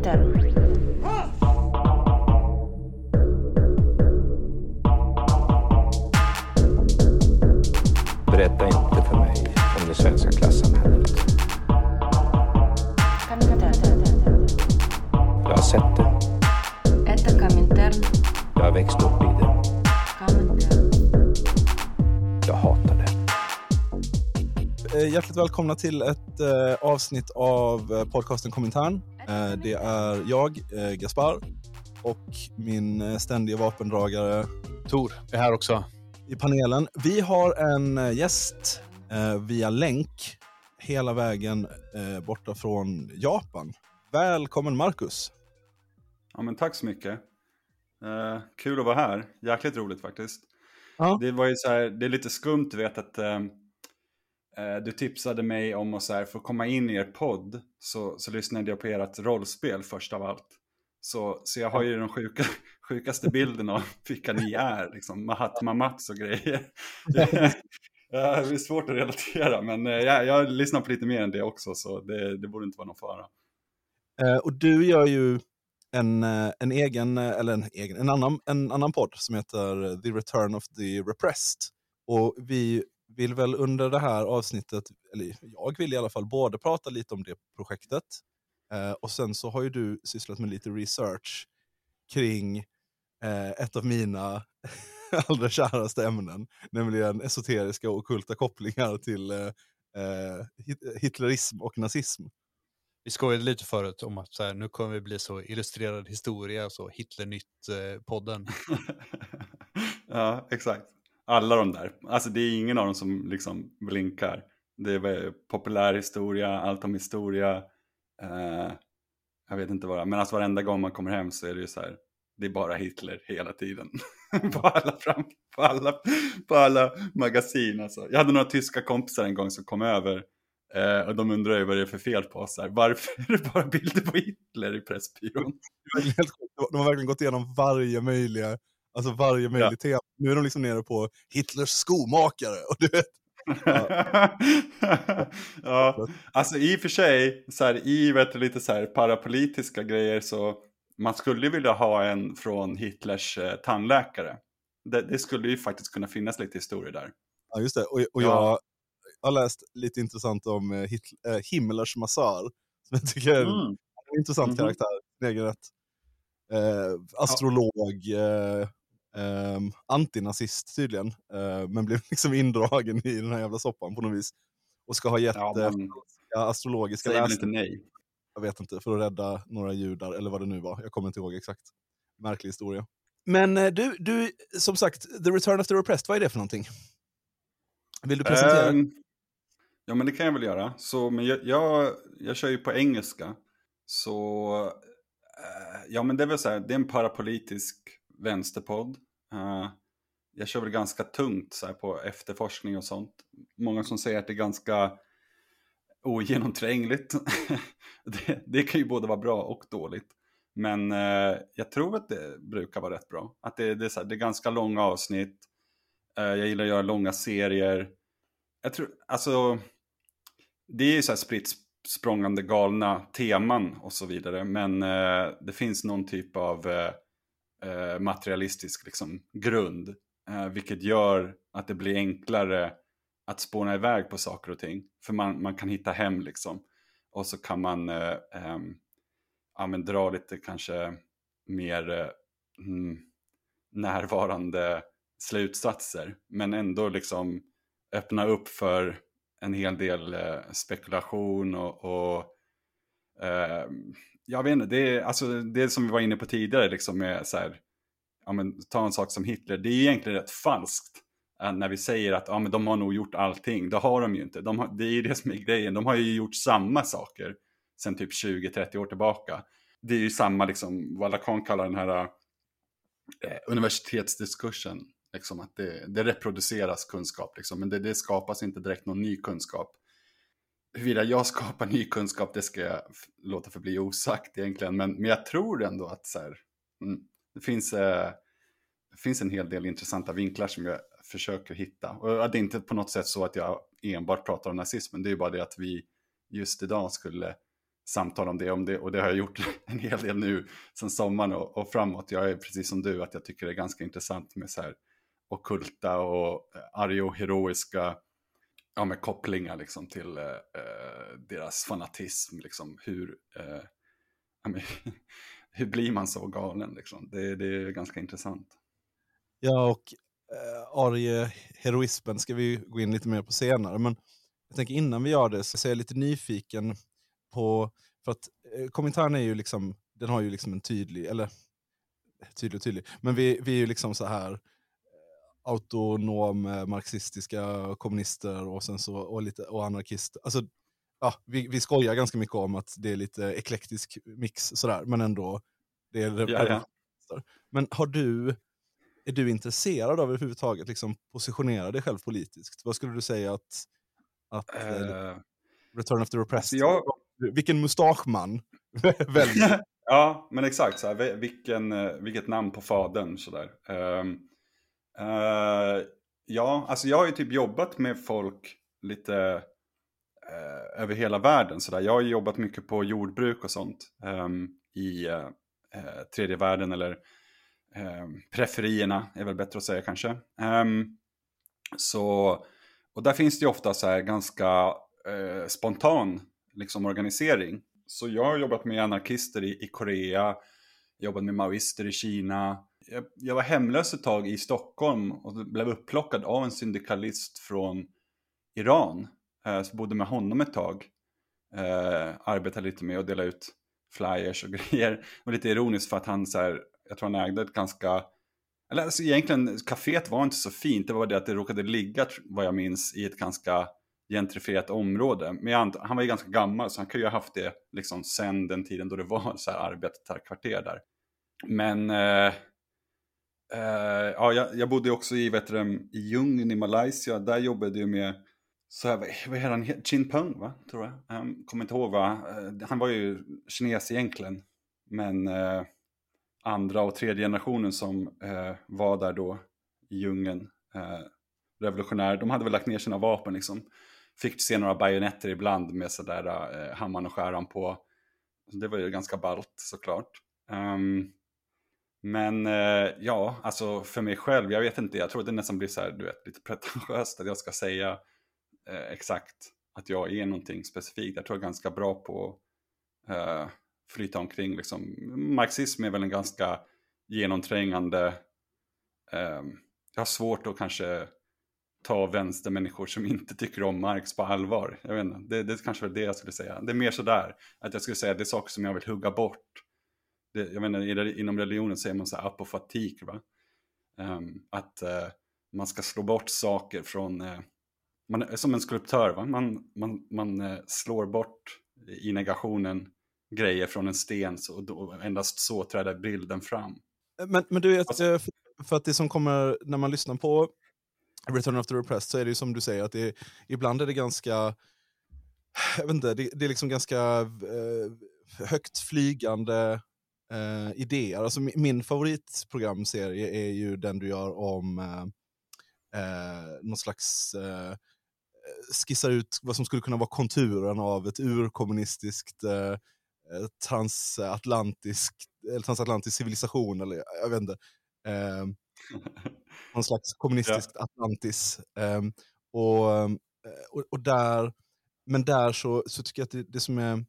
Winter. Berätta inte för mig om det svenska klassamhället. Jag har sett det. Jag har växt upp i det. Jag hatar det. Eh, hjärtligt välkomna till ett eh, avsnitt av eh, podcasten Komintern. Eh, det är jag, eh, Gaspar, och min eh, ständiga vapendragare Tor är här också. i panelen. Vi har en gäst via länk hela vägen borta från Japan. Välkommen Marcus! Ja, men tack så mycket. Eh, kul att vara här. Jäkligt roligt faktiskt. Ja. Det var ju så här, det är lite skumt du vet att eh, du tipsade mig om att så här, för att komma in i er podd så, så lyssnade jag på ert rollspel först av allt. Så, så jag har ju den sjuka, sjukaste bilden av vilka ni är, liksom Mahatma Mats och grejer. Ja, det är svårt att relatera, men eh, jag, jag lyssnar på lite mer än det också, så det, det borde inte vara någon fara. Eh, och du gör ju en, eh, en egen, eh, eller en, egen, en, annan, en annan podd som heter The Return of the Repressed. Och vi vill väl under det här avsnittet, eller jag vill i alla fall, både prata lite om det projektet eh, och sen så har ju du sysslat med lite research kring eh, ett av mina allra käraste ämnen, nämligen esoteriska och ockulta kopplingar till eh, eh, hit- hitlerism och nazism. Vi skojade lite förut om att så här, nu kommer vi bli så illustrerad historia, så Hitlernytt-podden. ja, exakt. Alla de där. Alltså det är ingen av dem som liksom blinkar. Det är populärhistoria, allt om historia. Eh, jag vet inte vad. det är, Men alltså varenda gång man kommer hem så är det ju så här. Det är bara Hitler hela tiden. på, alla fram, på, alla, på alla magasin. Alltså. Jag hade några tyska kompisar en gång som kom över. Eh, och de undrar ju vad det är för fel på oss. här. Varför är det bara bilder på Hitler i Pressbyrån? De har verkligen gått igenom varje möjliga, alltså varje möjlig tema. Nu är de liksom nere på Hitlers skomakare. Och du vet, ja, alltså i och för sig, så här, i vet lite så här parapolitiska grejer så man skulle vilja ha en från Hitlers eh, tandläkare. Det, det skulle ju faktiskt kunna finnas lite historier där. ja, just det. Och, och Ja. jag har läst lite intressant om eh, Hitl- eh, Himmlers massör. Som jag tycker är en Mm. intressant Mhm. karaktär. sin egen rätt. Eh, astrolog, eh, ehm, antinazist tydligen. Eh, men blev liksom indragen i den här jävla soppan på något vis. Och ska ha gett Ja, eh, man astrologiska läsningar. jag vet inte, för att rädda några judar eller vad det nu var. Jag kommer inte ihåg exakt. Märklig historia. Men eh, du, du, som sagt, The Return of the Repressed, vad är det för någonting? Vill du presentera? Ehm, ja, men det kan jag väl göra. Så, men jag, jag, jag kör ju på engelska. Så, eh, ja men det är väl så här, det är en parapolitisk vänsterpodd. Uh, jag kör väl ganska tungt så här, på efterforskning och sånt. Många som säger att det är ganska ogenomträngligt. det, det kan ju både vara bra och dåligt. Men uh, jag tror att det brukar vara rätt bra. Att det, det, är, så här, det är ganska långa avsnitt. Uh, jag gillar att göra långa serier. Jag tror, alltså, det är ju så här spritt språngande galna teman och så vidare. Men eh, det finns någon typ av eh, eh, materialistisk liksom, grund. Eh, vilket gör att det blir enklare att spåna iväg på saker och ting. För man, man kan hitta hem liksom. Och så kan man eh, ehm, ja, men dra lite kanske mer eh, mm, närvarande slutsatser. Men ändå liksom öppna upp för en hel del eh, spekulation och, och eh, jag vet inte, det är, alltså, det är som vi var inne på tidigare liksom med så här, ja, men, ta en sak som Hitler, det är egentligen rätt falskt eh, när vi säger att ja, men de har nog gjort allting. Det har de ju inte. De har, det är ju det som är grejen. De har ju gjort samma saker sen typ 20-30 år tillbaka. Det är ju samma, liksom, vad Lacan kallar den här eh, universitetsdiskursen. Liksom, att det, det reproduceras kunskap, liksom, men det, det skapas inte direkt någon ny kunskap. Huruvida jag skapar ny kunskap, det ska jag låta förbli osagt egentligen. Men, men jag tror ändå att så här, mm, det, finns, eh, det finns en hel del intressanta vinklar som jag försöker hitta. Och det är inte på något sätt så att jag enbart pratar om nazismen, det är ju bara det att vi just idag skulle samtala om det, om det. Och det har jag gjort en hel del nu sen sommaren och, och framåt. Jag är precis som du, att jag tycker det är ganska intressant med så här okulta eh, och heroiska ja, med kopplingar liksom till eh, eh, deras fanatism. Liksom, hur, eh, ja, men, hur blir man så galen? Liksom? Det, det är ganska intressant. Ja, och eh, arieheroismen ska vi gå in lite mer på senare. Men jag tänker innan vi gör det så är jag lite nyfiken på, för att eh, kommentaren är ju liksom, den har ju liksom en tydlig, eller tydlig och tydlig, men vi, vi är ju liksom så här autonom marxistiska kommunister och sen så och lite och anarkister. Alltså, ja, vi, vi skojar ganska mycket om att det är lite eklektisk mix sådär, men ändå. Det är, Ja, ja. Men har du, är du intresserad av överhuvudtaget liksom positionera dig själv politiskt? Vad skulle du säga att, att Eh, Return of the Repressed, jag, vilken mustaschman väljer? ja, men exakt. Så här, vi- vilken, eh, vilket namn på fadern sådär. Um, uh, ja, alltså jag har ju typ jobbat med folk lite uh, över hela världen. Så där. Jag har ju jobbat mycket på jordbruk och sånt um, i uh, tredje världen eller um, preferierna är väl bättre att säga kanske. Um, så, och där finns det ju ofta så här ganska spontan liksom, organisering. Så jag har jobbat med anarkister i, i Korea, jobbat med maoister i Kina. Jag, jag var hemlös ett tag i Stockholm och blev upplockad av en syndikalist från Iran. Eh, så bodde med honom ett tag. Eh, arbetade lite med att dela ut flyers och grejer. Och lite ironiskt för att han så här, jag tror han ägde ett ganska eller alltså egentligen, kaféet var inte så fint. Det var det att det råkade ligga, vad jag minns, i ett ganska gentrifierat område. Men jag han var ju ganska gammal så han kan ju ha haft det liksom sen den tiden då det var så här arbetarkvarter där. Men eh, Uh, ja, jag, jag bodde också i, vet du, i djungeln i Malaysia. Där jobbade jag med, så här, vad, heter han, Chin Peng va? Tror jag. Um, kommer inte ihåg va? Uh, han var ju kines egentligen. Men uh, andra och tredje generationen som var där då i djungeln, eh, revolutionärer, de hade väl lagt ner sina vapen liksom. Fick se några bajonetter ibland med sådär uh, hammaren och skäran på. Det var ju ganska ballt såklart. Um, men eh, ja, alltså för mig själv, jag vet inte, jag tror det nästan blir så här, du vet, lite pretentiöst att jag ska säga eh, exakt att jag är någonting specifikt. Jag tror jag är ganska bra på eh, flyta omkring. Liksom. Marxism är väl en ganska genomträngande... Eh, jag har svårt att kanske ta vänstermänniskor som inte tycker om Marx på allvar. Jag vet inte, det, det kanske var det jag skulle säga. Det är mer sådär, att jag skulle säga att det är saker som jag vill hugga bort. Det, jag menar, inom religionen säger man så här apofatik, va? Ehm, att eh, man ska slå bort saker från... eh, man, är som en skulptör, va? Man, man, man eh, slår bort i negationen grejer från en sten så, och då, endast så träder bilden fram. Men, men du vet, Alltså- för- att det som kommer när man lyssnar på Return of the Repressed så är det ju som du säger att det, ibland är det ganska, jag vet inte, det, det är liksom ganska högt flygande eh, idéer. Alltså min, favoritprogramserie är ju den du gör om eh, eh, någon slags eh, skissar ut vad som skulle kunna vara konturen av ett urkommunistiskt eh, eh, transatlantisk, eller transatlantisk civilisation, eller jag vet inte. Eh, någon slags kommunistiskt Atlantis. Eh, och, och, och där, men där så, så tycker jag att det, det, som är,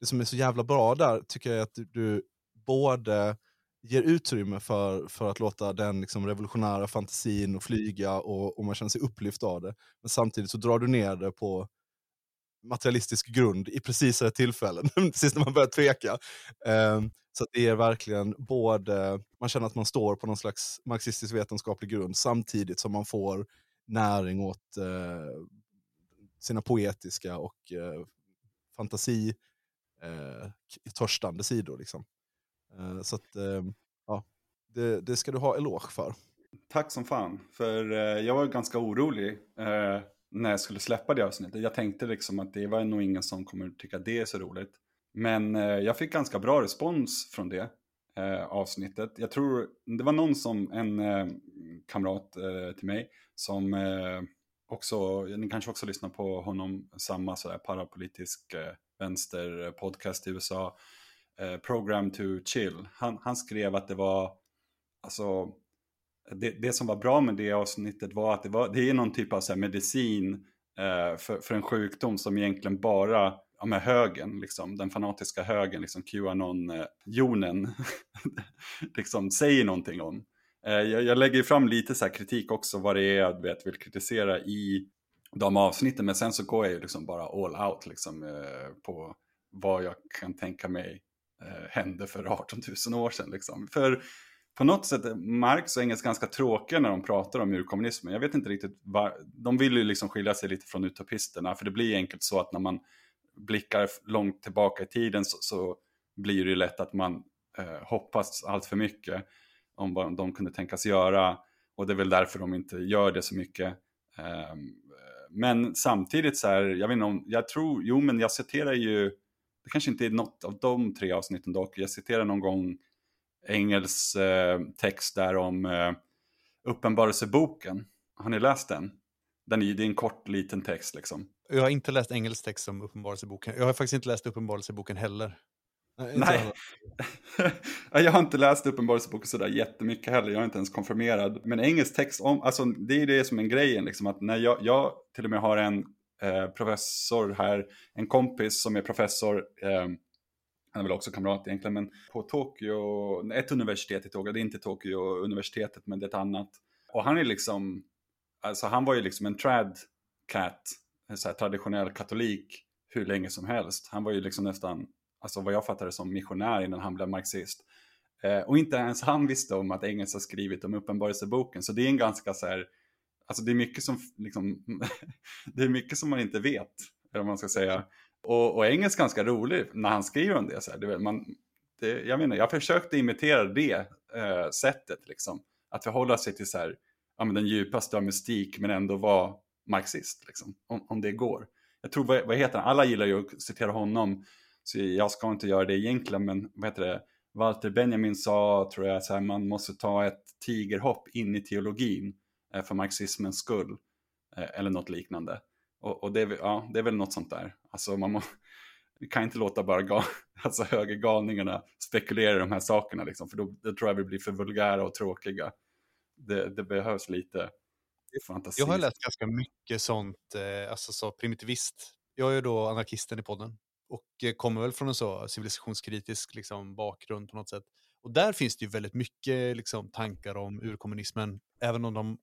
det som är så jävla bra där, tycker jag är att du både ger utrymme för, för att låta den liksom revolutionära fantasin och flyga och, och man känner sig upplyft av det. Men samtidigt så drar du ner det på materialistisk grund i precis rätt tillfällen, precis när man börjar tveka. Um, så att det är verkligen både, man känner att man står på någon slags marxistisk vetenskaplig grund samtidigt som man får näring åt uh, sina poetiska och eh, uh, fantasi-törstande eh, sidor. Liksom. Eh, så att, eh, ja, det, det ska du ha eloge för. Tack som fan, för eh, jag var ganska orolig när jag skulle släppa det avsnittet. Jag tänkte liksom att det var nog ingen som kommer tycka det är så roligt. Men jag fick ganska bra respons från det avsnittet. Jag tror det var någon som, en kamrat till mig, som också, ni kanske också lyssnar på honom, samma sådär parapolitisk eh, vänsterpodcast i USA, eh, Program to Chill. Han, han skrev att det var, alltså, det, det som var bra med det avsnittet var att det, var, det är någon typ av så här, medicin eh, för, för en sjukdom som egentligen bara ja, med högen, liksom, den fanatiska högen, liksom Qanon-jonen, liksom säger någonting om. Eh, jag, jag lägger fram lite så kritik också vad det är jag vet, vill kritisera i de avsnitten, men sen så går jag ju liksom bara all out liksom, eh, på vad jag kan tänka mig Eh, hände för 18 000 år sedan. Liksom. För på något sätt, är Marx och Engels ganska tråkiga när de pratar om urkommunismen. Jag vet inte riktigt, var, de vill ju liksom skilja sig lite från utopisterna, för det blir enkelt så att när man blickar långt tillbaka i tiden så, så blir det ju lätt att man eh, hoppas allt för mycket om vad de kunde tänkas göra. Och det är väl därför de inte gör det så mycket. Eh, men samtidigt så här, jag vet inte om, jag tror, jo men jag citerar ju, det kanske inte är något av de tre avsnitten dock, jag citerar någon gång Engels eh, text där om eh, Uppenbarelseboken. Har ni läst den? Den är, det är en kort liten text liksom. Jag har inte läst engelsk text som Uppenbarelseboken. Jag har faktiskt inte läst Uppenbarelseboken heller. Nej, Nej. jag har inte läst Uppenbarelseboken sådär jättemycket heller, jag är inte ens konfirmerad. Men engelsk text, om, alltså, det är det som är grejen, liksom, att när jag, jag till och med har en eh, professor här, en kompis som är professor, eh, han är väl också kamrat egentligen, men på Tokyo, ett universitet i Tokyo, det är inte Tokyo-universitetet, men det är ett annat. Och han är liksom, alltså han var ju liksom en trad cat, en så här traditionell katolik, hur länge som helst. Han var ju liksom nästan, alltså vad jag fattade som missionär innan han blev marxist. Eh, och inte ens han visste om att Engels har skrivit om Uppenbarelseboken, så det är en ganska så här, alltså det är mycket som, liksom, det är mycket som man inte vet, eller vad man ska säga. Och, och Engels ganska rolig när han skriver om det. Så här, det, man, det, jag, menar, jag försökte imitera det eh, sättet, liksom. att förhålla sig till så här, ja, men den djupaste av mystik men ändå vara marxist, liksom, om, om det går. Jag tror, vad, vad heter han, alla gillar ju att citera honom, så jag ska inte göra det egentligen, men vad heter det, Walter Benjamin sa, tror jag, så här, man måste ta ett tigerhopp in i teologin Eh, för marxismens skull, eh, eller något liknande. Och, och det, är, ja, det är väl något sånt där. Alltså man må, vi kan inte låta bara gal, alltså högergalningarna spekulera i de här sakerna, liksom, för då, då tror jag vi blir för vulgära och tråkiga. Det, det behövs lite fantasi. Jag har läst ganska mycket sånt, eh, alltså så primitivist. Jag är ju då anarkisten i podden och kommer väl från en så civilisationskritisk liksom, bakgrund på något sätt. Och där finns det ju väldigt mycket liksom, tankar om urkommunismen, även om de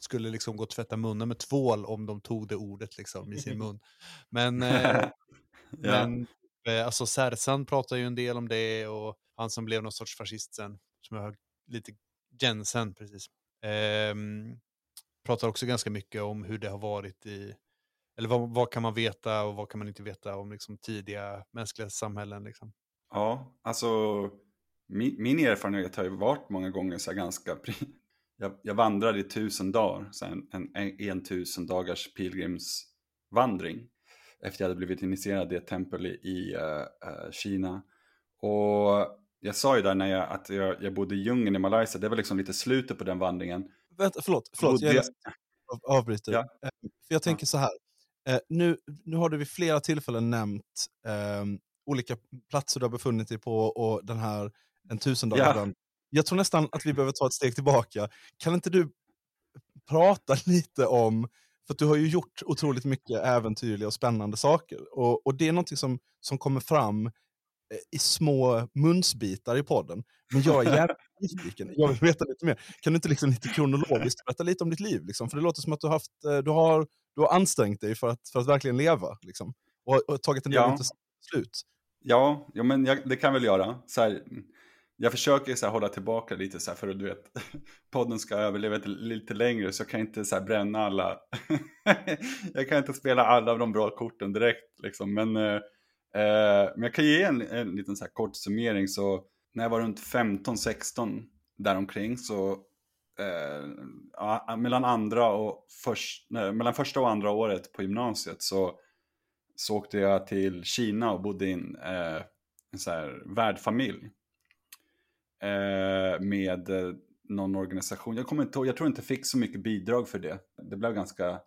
skulle liksom gå och tvätta munnen med tvål om de tog det ordet liksom, i sin mun. Men, eh, men eh, alltså Särsan pratar ju en del om det och han som blev någon sorts fascist sen, som jag har lite Jensen precis. Ehm, pratar också ganska mycket om hur det har varit i, eller vad, vad kan man veta och vad kan man inte veta om liksom, tidiga mänskliga samhällen. Liksom. Ja, alltså min, min erfarenhet har ju varit många gånger så här ganska... pri- Jag, jag vandrade i tusen dagar, så en, en, en, en tusen dagars pilgrimsvandring. Efter jag hade blivit initierad i ett tempel i, i eh, Kina. Och jag sa ju där när jag, att jag, jag bodde i djungeln i Malaysia, det var liksom lite slutet på den vandringen. Vänta, förlåt, förlåt jag jag avbryter. Ja. Eh, För jag tänker så här, nu, nu har du vid flera tillfällen nämnt eh, olika platser du har befunnit dig på och den här en tusen dagar Ja. Jag tror nästan att vi behöver ta ett steg tillbaka. Kan inte du prata lite om, för du har ju gjort otroligt mycket äventyrliga och spännande saker. Och, och det är någonting som, som kommer fram eh, i små munsbitar i podden. Men jag är jävligt nyfiken. Jag vill veta lite mer. Kan du inte liksom lite kronologiskt berätta lite om ditt liv? Liksom? För det låter som att du haft, eh, du har, du har ansträngt dig för att, för att verkligen leva. Liksom. Och, och tagit en del Ja. intressanta beslut. Ja, ja men jag, det kan väl göra. Så här, jag försöker så här, hålla tillbaka lite så här, för att du vet, podden ska överleva lite, längre så jag kan inte så här, bränna alla. jag kan inte spela alla av de bra korten direkt liksom. Men, eh, eh, men jag kan ge en, en liten så här, kort summering. Så när jag var runt 15-16 däromkring så eh, ja, mellan andra och först, nej, mellan första och andra året på gymnasiet så så åkte jag till Kina och bodde i en, eh, en så här värdfamilj. Eh, med eh, någon organisation. Jag kommer inte ihåg, jag tror inte jag fick så mycket bidrag för det. Det blev ganska,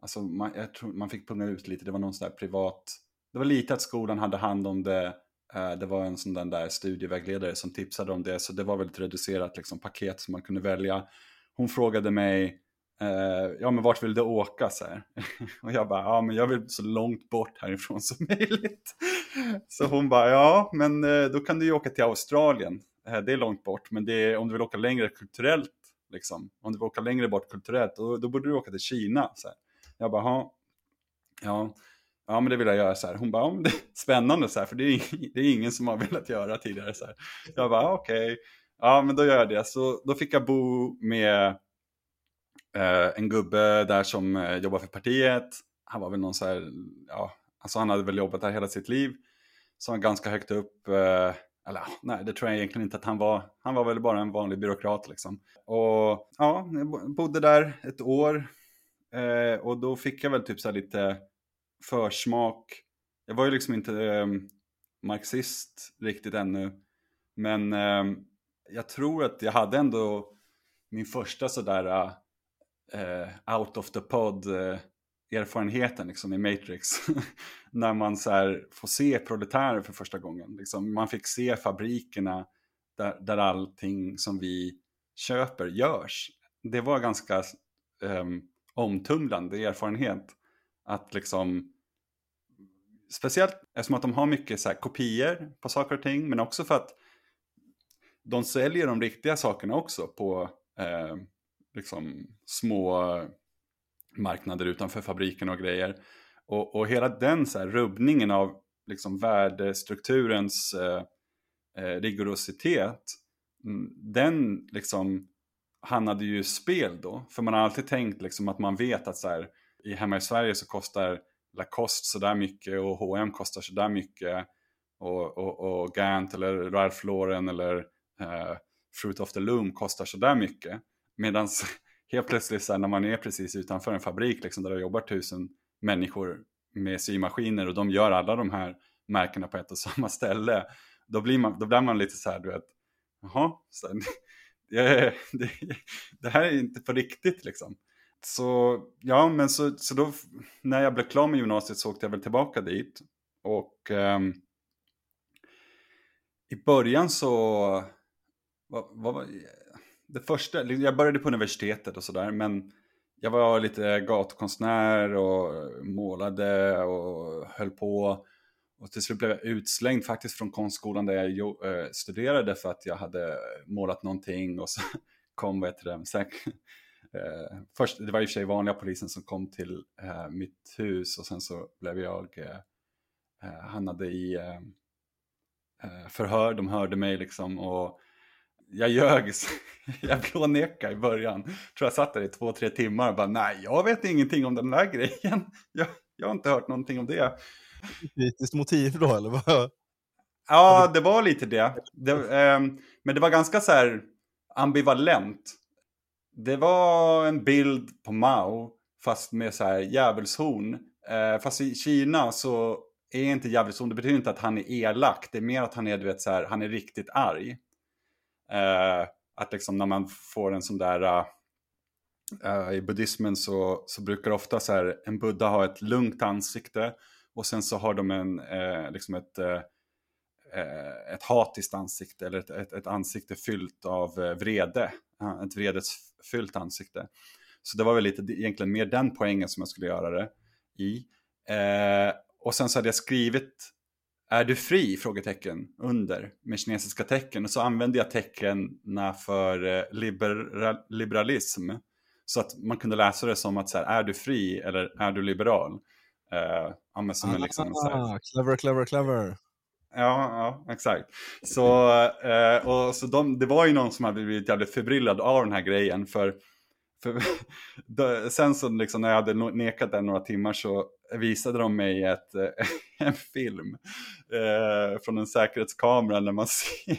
alltså man, jag tror man fick punga ut lite, det var någon sån där privat det var lite att skolan hade hand om det. Eh, det var en sån där studievägledare som tipsade om det, så det var väldigt reducerat liksom, paket som man kunde välja. Hon frågade mig, eh, ja men vart vill du åka? Så här. Och jag bara, ja men jag vill så långt bort härifrån som möjligt. Så hon bara, ja men eh, då kan du ju åka till Australien. Eh, det är långt bort, men det är, om du vill åka längre kulturellt, liksom, om du vill åka längre bort kulturellt, då, då borde du åka till Kina. Så här. Jag bara, ja, ja, ja men det vill jag göra så här. Hon bara, ja, men det är spännande så här, för det är, det är ingen som har velat göra tidigare så här. Jag bara, ah, okej, ja men då gör jag det. Så då fick jag bo med eh, en gubbe där som eh, jobbar för partiet. Han var väl någon så här, ja, alltså han hade väl jobbat där hela sitt liv. Så han var ganska högt upp, eh, eller ja, nej det tror jag egentligen inte att han var. Han var väl bara en vanlig byråkrat liksom. Och ja, jag bodde där ett år. Eh, och då fick jag väl typ så här lite försmak. Jag var ju liksom inte eh, marxist riktigt ännu. Men eh, jag tror att jag hade ändå min första sådär eh, out of the pod eh, erfarenheten liksom, i Matrix. När man så här, får se proletärer för första gången. Liksom, man fick se fabrikerna där, där allting som vi köper görs. Det var ganska um, omtumlande erfarenhet. Att liksom Speciellt eftersom att de har mycket så här, kopior på saker och ting. Men också för att de säljer de riktiga sakerna också på eh, liksom små marknader utanför fabriken och grejer. Och, och hela den så här, rubbningen av liksom, värdestrukturens eh, eh rigorositet, mm, den liksom hamnade ju i spel då. För man har alltid tänkt liksom, att man vet att så här, i, hemma i Sverige så kostar Lacoste sådär mycket och H&M kostar sådär mycket. Och, och, och Gant eller Ralph Lauren eller eh, Fruit of the Loom kostar sådär mycket. Medan helt plötsligt så här, när man är precis utanför en fabrik liksom, där det jobbar tusen människor med symaskiner och de gör alla de här märkena på ett och samma ställe. Då blir man, då blir man lite så här, du vet, jaha, så här, det, det, det här är inte på riktigt liksom. Så ja, men så, så då när jag blev klar med gymnasiet så åkte jag väl tillbaka dit. Och ehm, i början så, vad, vad det första, liksom, jag började på universitetet och sådär, men jag var lite gatukonstnär och målade och höll på. Och till slut blev jag utslängd faktiskt från konstskolan där jag eh, studerade för att jag hade målat någonting och så kom, vad heter det, säk, eh, först, det var i och för sig vanliga polisen som kom till eh, mitt hus och sen så blev jag, eh, eh hamnade i eh, eh, förhör, de hörde mig liksom och jag ljög, jag blånekade i början. Tror jag satt där i två, tre timmar och bara nej, jag vet ingenting om den där grejen. Jag, jag har inte hört någonting om det. Kritiskt motiv då eller vad? Ja, det var lite det. det eh, men det var ganska så här ambivalent. Det var en bild på Mao, fast med så här djävulshorn. Eh, fast i Kina så är inte djävulshorn, det betyder inte att han är elak. Det är mer att han är, du vet, så här, han är riktigt arg. Eh, att liksom när man får en sån där... eh, eh I buddhismen så, så brukar ofta så här, en buddha ha ett lugnt ansikte och sen så har de en, eh, liksom ett, eh, eh ett hatiskt ansikte eller ett, ett, ett ansikte fyllt av eh, vrede. Ett vredesfyllt ansikte. Så det var väl lite egentligen mer den poängen som jag skulle göra det i. Eh, och sen så hade jag skrivit är du fri? frågetecken under med kinesiska tecken. Och så använde jag tecknen för eh, liberal, liberalism. Så att man kunde läsa det som att så här, är du fri eller är du liberal? Uh, ja, men som ah, en liksom, så här, clever, clever, clever. Ja, ja exakt. Så, uh, och, så de, det var ju någon som hade blivit jävligt förbryllad av den här grejen. För, för då, sen så liksom, när jag hade nekat den några timmar så visade de mig ett, en film eh, från en säkerhetskamera när man ser,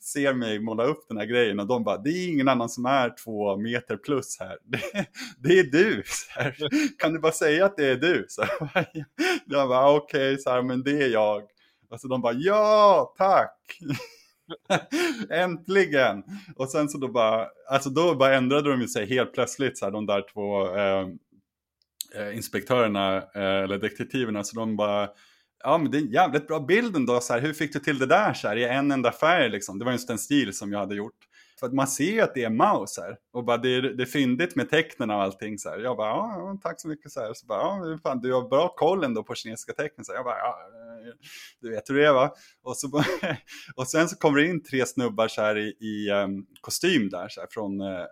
ser mig måla upp den här grejen och de bara, det är ingen annan som är två meter plus här. Det, det är du. Här. Kan du bara säga att det är du? Så jag bara, ah, okej, okay, men det är jag. Och så de bara, ja, tack. Äntligen! Och sen så då bara, alltså då bara ändrade de sig helt plötsligt, så här, de där två eh, eh, inspektörerna, eh, eller detektiverna, så de bara ja men det är en jävligt bra bild ändå, så här, hur fick du till det där så här, i en enda färg liksom? Det var just en stil som jag hade gjort. För att man ser ju att det är Maus här. Och bara det är, det är fyndigt med tecknen och allting så här. Jag bara, ja, tack så mycket så här. Så bara, ja, fan, du har bra koll ändå på kinesiska tecken. Så här. jag bara, ja, du vet hur det är va. Och, så, och sen så kommer det in tre snubbar så här i, i um, kostym där, så här, från uh,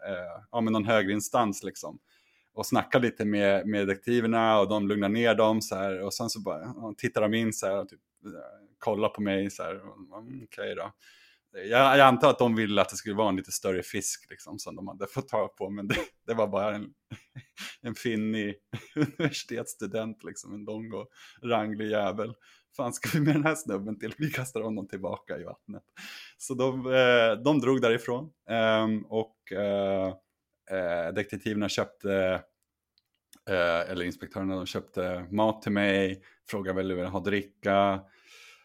ja, men någon högre instans liksom. Och snackar lite med, med detektiverna och de lugnar ner dem så här. Och sen så bara tittar de in så här och typ, eh, kollar på mig så här. okej okay mm, Okej då. Jag, jag antar att de ville att det skulle vara en lite större fisk liksom, som de hade fått tag på, men det, det var bara en, en finnig universitetsstudent, liksom, en lång och ranglig jävel. Fan ska vi med den här snubben till? Vi kastar honom tillbaka i vattnet. Så de, eh, de drog därifrån ehm, och eh, eh, detektiverna köpte, eh, eller inspektörerna, de köpte mat till mig, frågade väl hur jag ha dricka.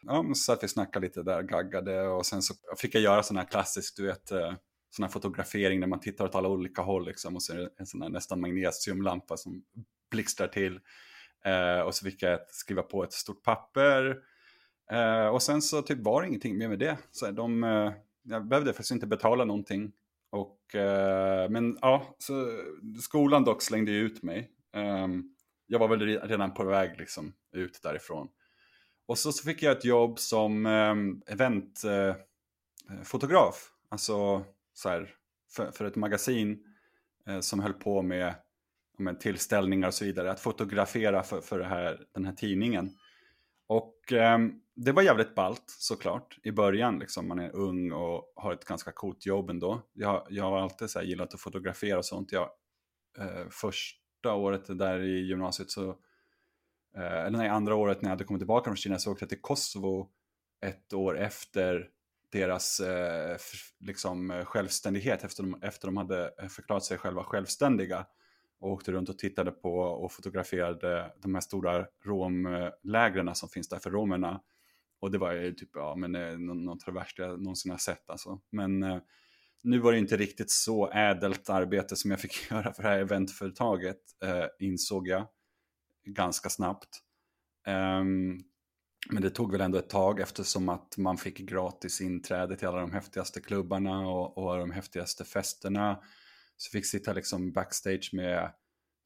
Ja, så att vi snackade lite där, gaggade och sen så fick jag göra sån här klassisk, du vet, eh, sån här fotografering där man tittar åt alla olika håll liksom och så är det en sån här nästan magnesiumlampa som blixtrar till. Eh, och så fick jag ett, skriva på ett stort papper. Eh, och sen så typ var det ingenting mer med det. Så de, eh, jag behövde faktiskt inte betala någonting. Och, eh, men ja, så skolan dock slängde ju ut mig. Ehm, jag var väl redan på väg liksom ut därifrån. Och så, så fick jag ett jobb som ehm, eventfotograf. Eh, alltså så här, för, för ett magasin eh, som höll på med, med tillställningar och så vidare. Att fotografera för, för det här, den här tidningen. Och eh, det var jävligt ballt såklart i början. Liksom, man är ung och har ett ganska coolt jobb ändå. Jag, jag har alltid så här, gillat att fotografera och sånt. Jag, eh, första året där i gymnasiet så eh, eller nej, andra året när jag hade kommit tillbaka från Kina så åkte jag till Kosovo ett år efter deras eh, f- liksom, självständighet, efter de, efter de hade eh, förklarat sig själva självständiga och åkte runt och tittade på och fotograferade de här stora romlägren som finns där för romerna. Och det var ju typ, ja men eh, något av det värsta jag någonsin har sett alltså. Men eh, nu var det inte riktigt så ädelt arbete som jag fick göra för det här eventföretaget, eh, insåg jag ganska snabbt. Ehm, men det tog väl ändå ett tag eftersom att man fick gratis inträde till alla de häftigaste klubbarna och, och de häftigaste festerna. Så fick sitta liksom backstage med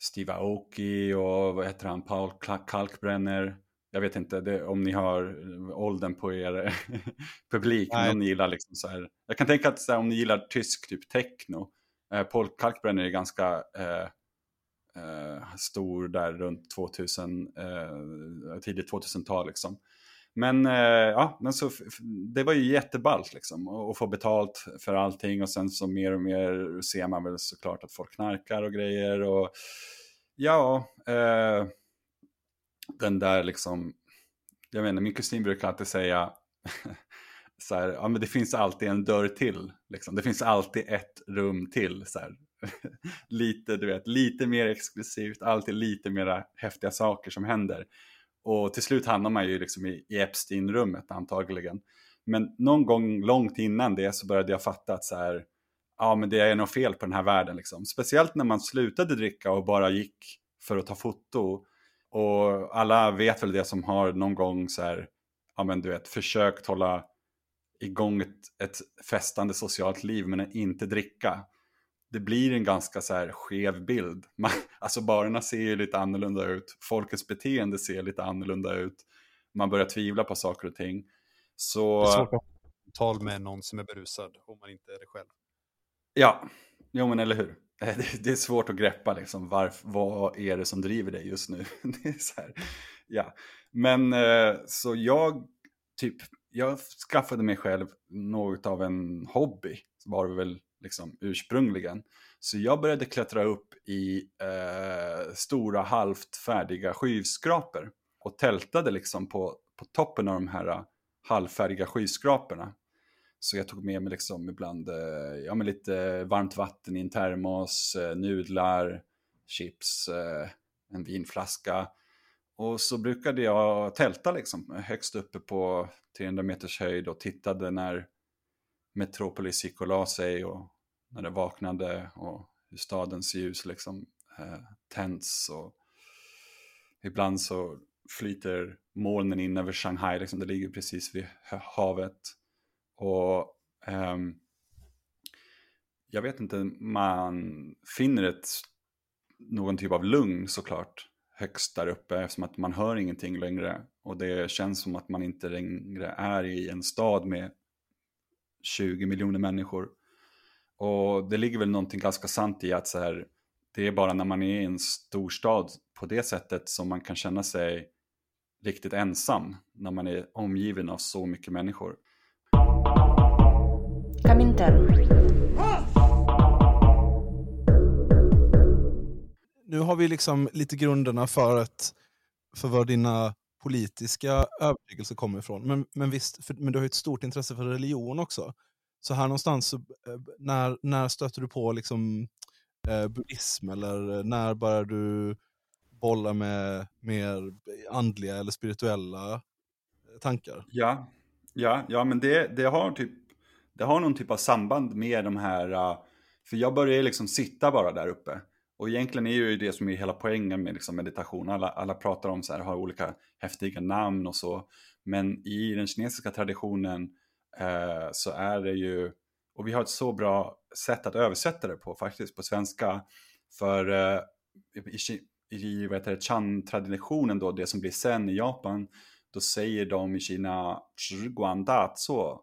Steve Aoki och vad heter han, Paul Kalkbrenner. Jag vet inte det, om ni har eh, åldern på er publik, Nej. om ni gillar liksom så här. Jag kan tänka att här, om ni gillar tysk typ techno, eh, Paul Kalkbrenner är ganska eh, eh, stor där runt 2000, eh, tidigt 2000-tal liksom. Men, eh, ja, men så, det var ju jätteballt liksom att få betalt för allting och sen så mer och mer ser man väl såklart att folk knarkar och grejer och ja, eh, den där liksom, jag vet inte, min kusin brukar alltid säga så här, ja men det finns alltid en dörr till, liksom. det finns alltid ett rum till. Så här. lite, du vet, lite mer exklusivt, alltid lite mera häftiga saker som händer. Och till slut hamnar man ju liksom i, i Epstein-rummet antagligen. Men någon gång långt innan det så började jag fatta att så här, ja men det är något fel på den här världen liksom. Speciellt när man slutade dricka och bara gick för att ta foto. Och alla vet väl det som har någon gång så här, ja men du vet, försökt hålla igång ett, ett festande socialt liv men inte dricka. Det blir en ganska så här skev bild. Man, alltså barerna ser ju lite annorlunda ut. Folkets beteende ser lite annorlunda ut. Man börjar tvivla på saker och ting. Så... Det är svårt att tal med någon som är berusad om man inte är det själv. Ja, jo men eller hur. Det, det är svårt att greppa liksom, varf, vad är det som driver dig just nu? Det är så här, ja. Men eh, så jag, typ, jag skaffade mig själv något av en hobby, var det väl liksom ursprungligen. Så jag började klättra upp i eh, stora halvt färdiga skyskrapor och tältade liksom på, på toppen av de här eh, halvfärdiga skyskraporna. Så jag tog med mig liksom ibland eh, ja, men lite varmt vatten i en termos, eh, nudlar, chips, eh, en vinflaska. Och så brukade jag tälta liksom högst uppe på 300 meters höjd och tittade när Metropolis gick och la sig och när det vaknade och hur stadens ljus liksom eh, tänds. Och ibland så flyter molnen in över Shanghai, liksom, det ligger precis vid havet. Och ehm, jag vet inte, man finner ett, någon typ av lugn såklart högst där uppe eftersom att man hör ingenting längre. Och det känns som att man inte längre är i en stad med 20 miljoner människor. Och det ligger väl någonting ganska sant i att så här, det är bara när man är i en storstad på det sättet som man kan känna sig riktigt ensam när man är omgiven av så mycket människor. Nu har vi liksom lite grunderna för, ett, för vad dina politiska övertygelse kommer ifrån. Men, men visst, för, men du har ju ett stort intresse för religion också. Så här någonstans, så, eh, när, när stöter du på liksom, eh, buddhism eller eh, när börjar du bolla med mer andliga eller spirituella eh, tankar? Ja, ja, ja men det, det, har typ, det har någon typ av samband med de här, ah, för jag började liksom sitta bara där uppe. Och egentligen är ju det som är hela poängen med liksom meditation. Alla, alla pratar om så här, har olika häftiga namn och så. Men i den kinesiska traditionen eh, så är det ju, och vi har ett så bra sätt att översätta det på faktiskt på svenska. För eh, i, i, vad heter det, Chan-traditionen då, det som blir sen i Japan, då säger de i Kina Zhiguan Da så.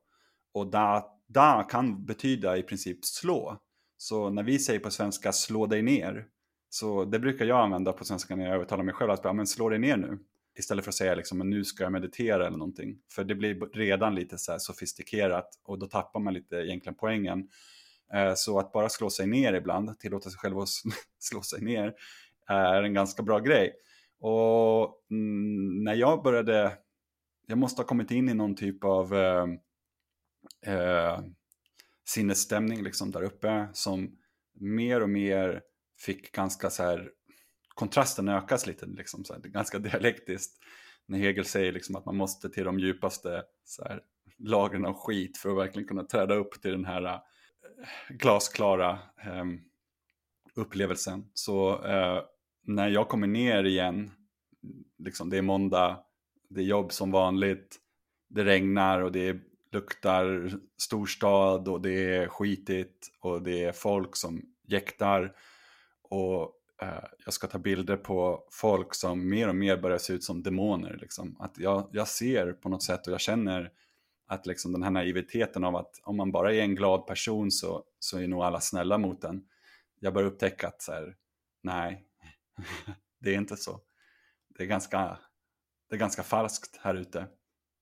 Och da, da kan betyda i princip slå. Så när vi säger på svenska slå dig ner, så det brukar jag använda på svenska när jag övertalar mig själv, att bara, men slå dig ner nu. Istället för att säga liksom, men nu ska jag meditera eller någonting. För det blir redan lite så här sofistikerat och då tappar man lite egentligen poängen. Eh, så att bara slå sig ner ibland, tillåta sig själv att slå sig ner, är en ganska bra grej. Och mm, när jag började, jag måste ha kommit in i någon typ av eh, eh sinnesstämning liksom där uppe som mer och mer fick ganska så här, kontrasten ökas lite, liksom så här, ganska dialektiskt. När Hegel säger liksom att man måste till de djupaste så här, lagren av skit för att verkligen kunna träda upp till den här eh, glasklara eh, upplevelsen. Så eh, när jag kommer ner igen, liksom det är måndag, det är jobb som vanligt, det regnar och det är luktar storstad och det är skitigt och det är folk som jäktar och eh, jag ska ta bilder på folk som mer och mer börjar se ut som demoner. Liksom. Att jag, jag ser på något sätt och jag känner att liksom den här naiviteten av att om man bara är en glad person så, så är nog alla snälla mot en. Jag börjar upptäcka att så här, nej, det är inte så. Det är ganska, det är ganska falskt här ute.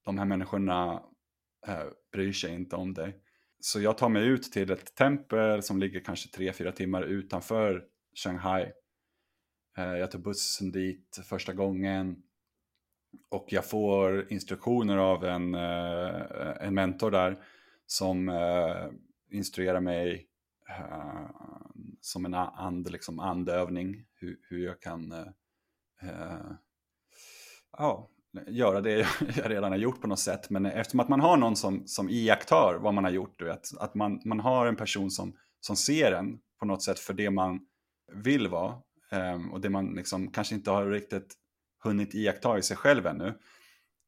De här människorna eh, bryr sig inte om dig. Så jag tar mig ut till ett tempel som ligger kanske 3-4 timmar utanför Shanghai. Eh, jag tar bussen dit första gången. Och jag får instruktioner av en, eh, en mentor där som eh, instruerar mig som en and, liksom andövning hur, hur jag kan ja, göra det jag redan har gjort på något sätt. Men eftersom att man har någon som, som iakttar vad man har gjort, du vet, att man, man har en person som, som ser en på något sätt för det man vill vara ehm, och det man liksom kanske inte har riktigt hunnit iaktta i sig själv ännu.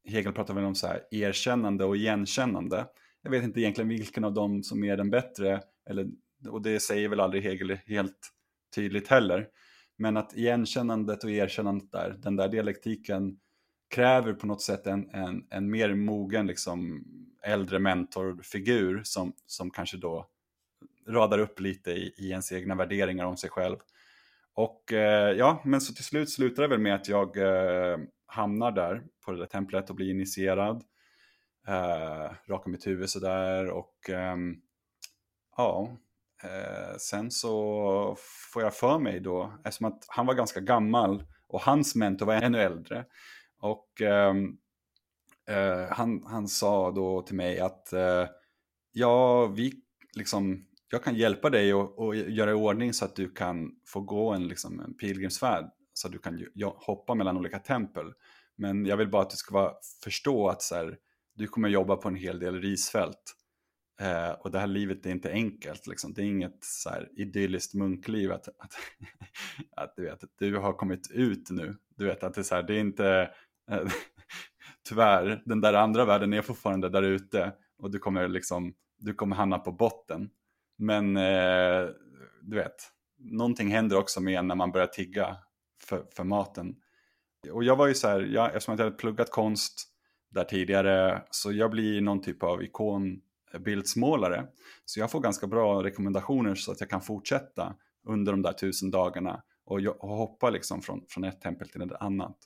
Hegel pratar väl om så här erkännande och igenkännande. Jag vet inte egentligen vilken av dem som är den bättre, eller, och det säger väl aldrig Hegel helt tydligt heller. Men att igenkännandet och erkännandet där, den där dialektiken kräver på något sätt en, en, en mer mogen liksom, äldre mentorfigur som, som kanske då radar upp lite i, i ens egna värderingar om sig själv. Och eh, ja, men så till slut slutar det väl med att jag eh, hamnar där på det där templet och blir initierad. Eh, rakar mitt huvud sådär och eh, ja, eh, sen så får jag för mig då, eftersom att han var ganska gammal och hans mentor var ännu äldre. Och ehm, eh, han, han sa då till mig att eh, ja, vi liksom jag kan hjälpa dig och, och göra i ordning så att du kan få gå en, liksom, en pilgrimsfärd. Så att du kan hoppa mellan olika tempel. Men jag vill bara att du ska vara, förstå att så här, du kommer jobba på en hel del risfält. Eh, och det här livet är inte enkelt. Liksom. Det är inget så här, idylliskt munkliv. Att, att, att, du vet, att du har kommit ut nu. Du vet att det är, så här, det är inte Eh, tyvärr, den där andra världen är fortfarande där ute och du kommer liksom, du kommer hamna på botten. Men eh, du vet, någonting händer också med en när man börjar tigga för, för maten. Och jag var ju så här, jag, eftersom jag hade pluggat konst där tidigare, så jag blir någon typ av ikonbildsmålare. Så jag får ganska bra rekommendationer så att jag kan fortsätta under de där tusen dagarna och, jag, och hoppa liksom från, från ett tempel till ett annat.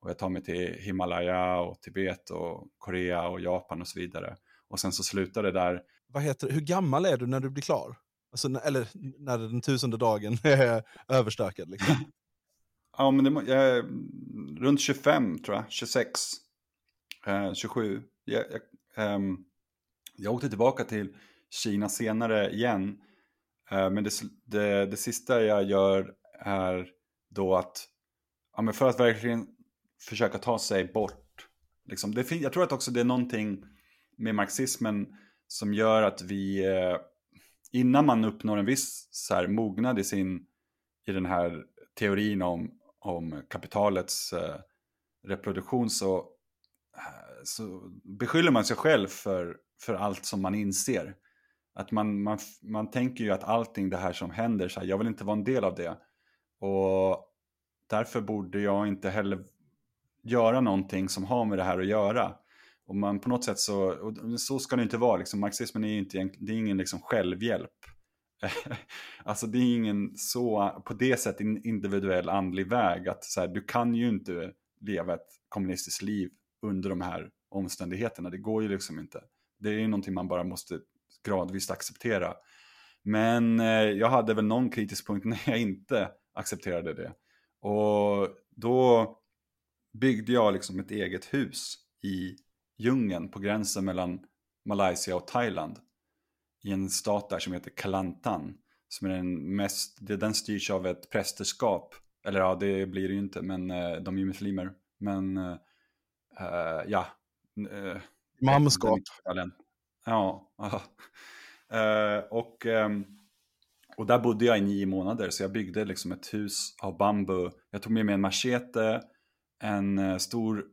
Och jag tar mig till Himalaya och Tibet och Korea och Japan och så vidare. Och sen så slutar det där. Vad heter, hur gammal är du när du blir klar? Alltså, eller när den tusende dagen är överstökad. Liksom. Ja, men det, jag är runt 25 tror jag, 26, eh, 27. Jag, jag, ehm, jag åkte tillbaka till Kina senare igen. Eh, men det, det, det sista jag gör är då att, ja, men för att verkligen försöka ta sig bort. Liksom, det, jag tror att också det är någonting med marxismen som gör att vi, eh, innan man uppnår en viss så här, mognad i, sin, i den här teorin om, om kapitalets eh, reproduktion så, eh, så beskyller man sig själv för, för allt som man inser. Att man, man, man tänker ju att allting det här som händer, så här, jag vill inte vara en del av det. Och därför borde jag inte heller göra någonting som har med det här att göra. Och man på något sätt så, och så ska det inte vara, liksom, marxismen är ju inte, det är ingen liksom självhjälp. alltså det är ingen så, på det sättet individuell andlig väg att så här, du kan ju inte leva ett kommunistiskt liv under de här omständigheterna. Det går ju liksom inte. Det är ju någonting man bara måste gradvis acceptera. Men eh, jag hade väl någon kritisk punkt när jag inte accepterade det. Och då byggde jag liksom ett eget hus i djungeln på gränsen mellan Malaysia och Thailand. I en stat där som heter Kelantan. Som är den mest, den styrs av ett prästerskap. Eller ja, det blir det ju inte, men eh, de är ju muslimer. Men eh, ja. eh, Mamskap. Ja. Eh, och, ehm, och där bodde jag i nio månader så jag byggde liksom ett hus av bambu. Jag tog med mig en machete, en eh, stor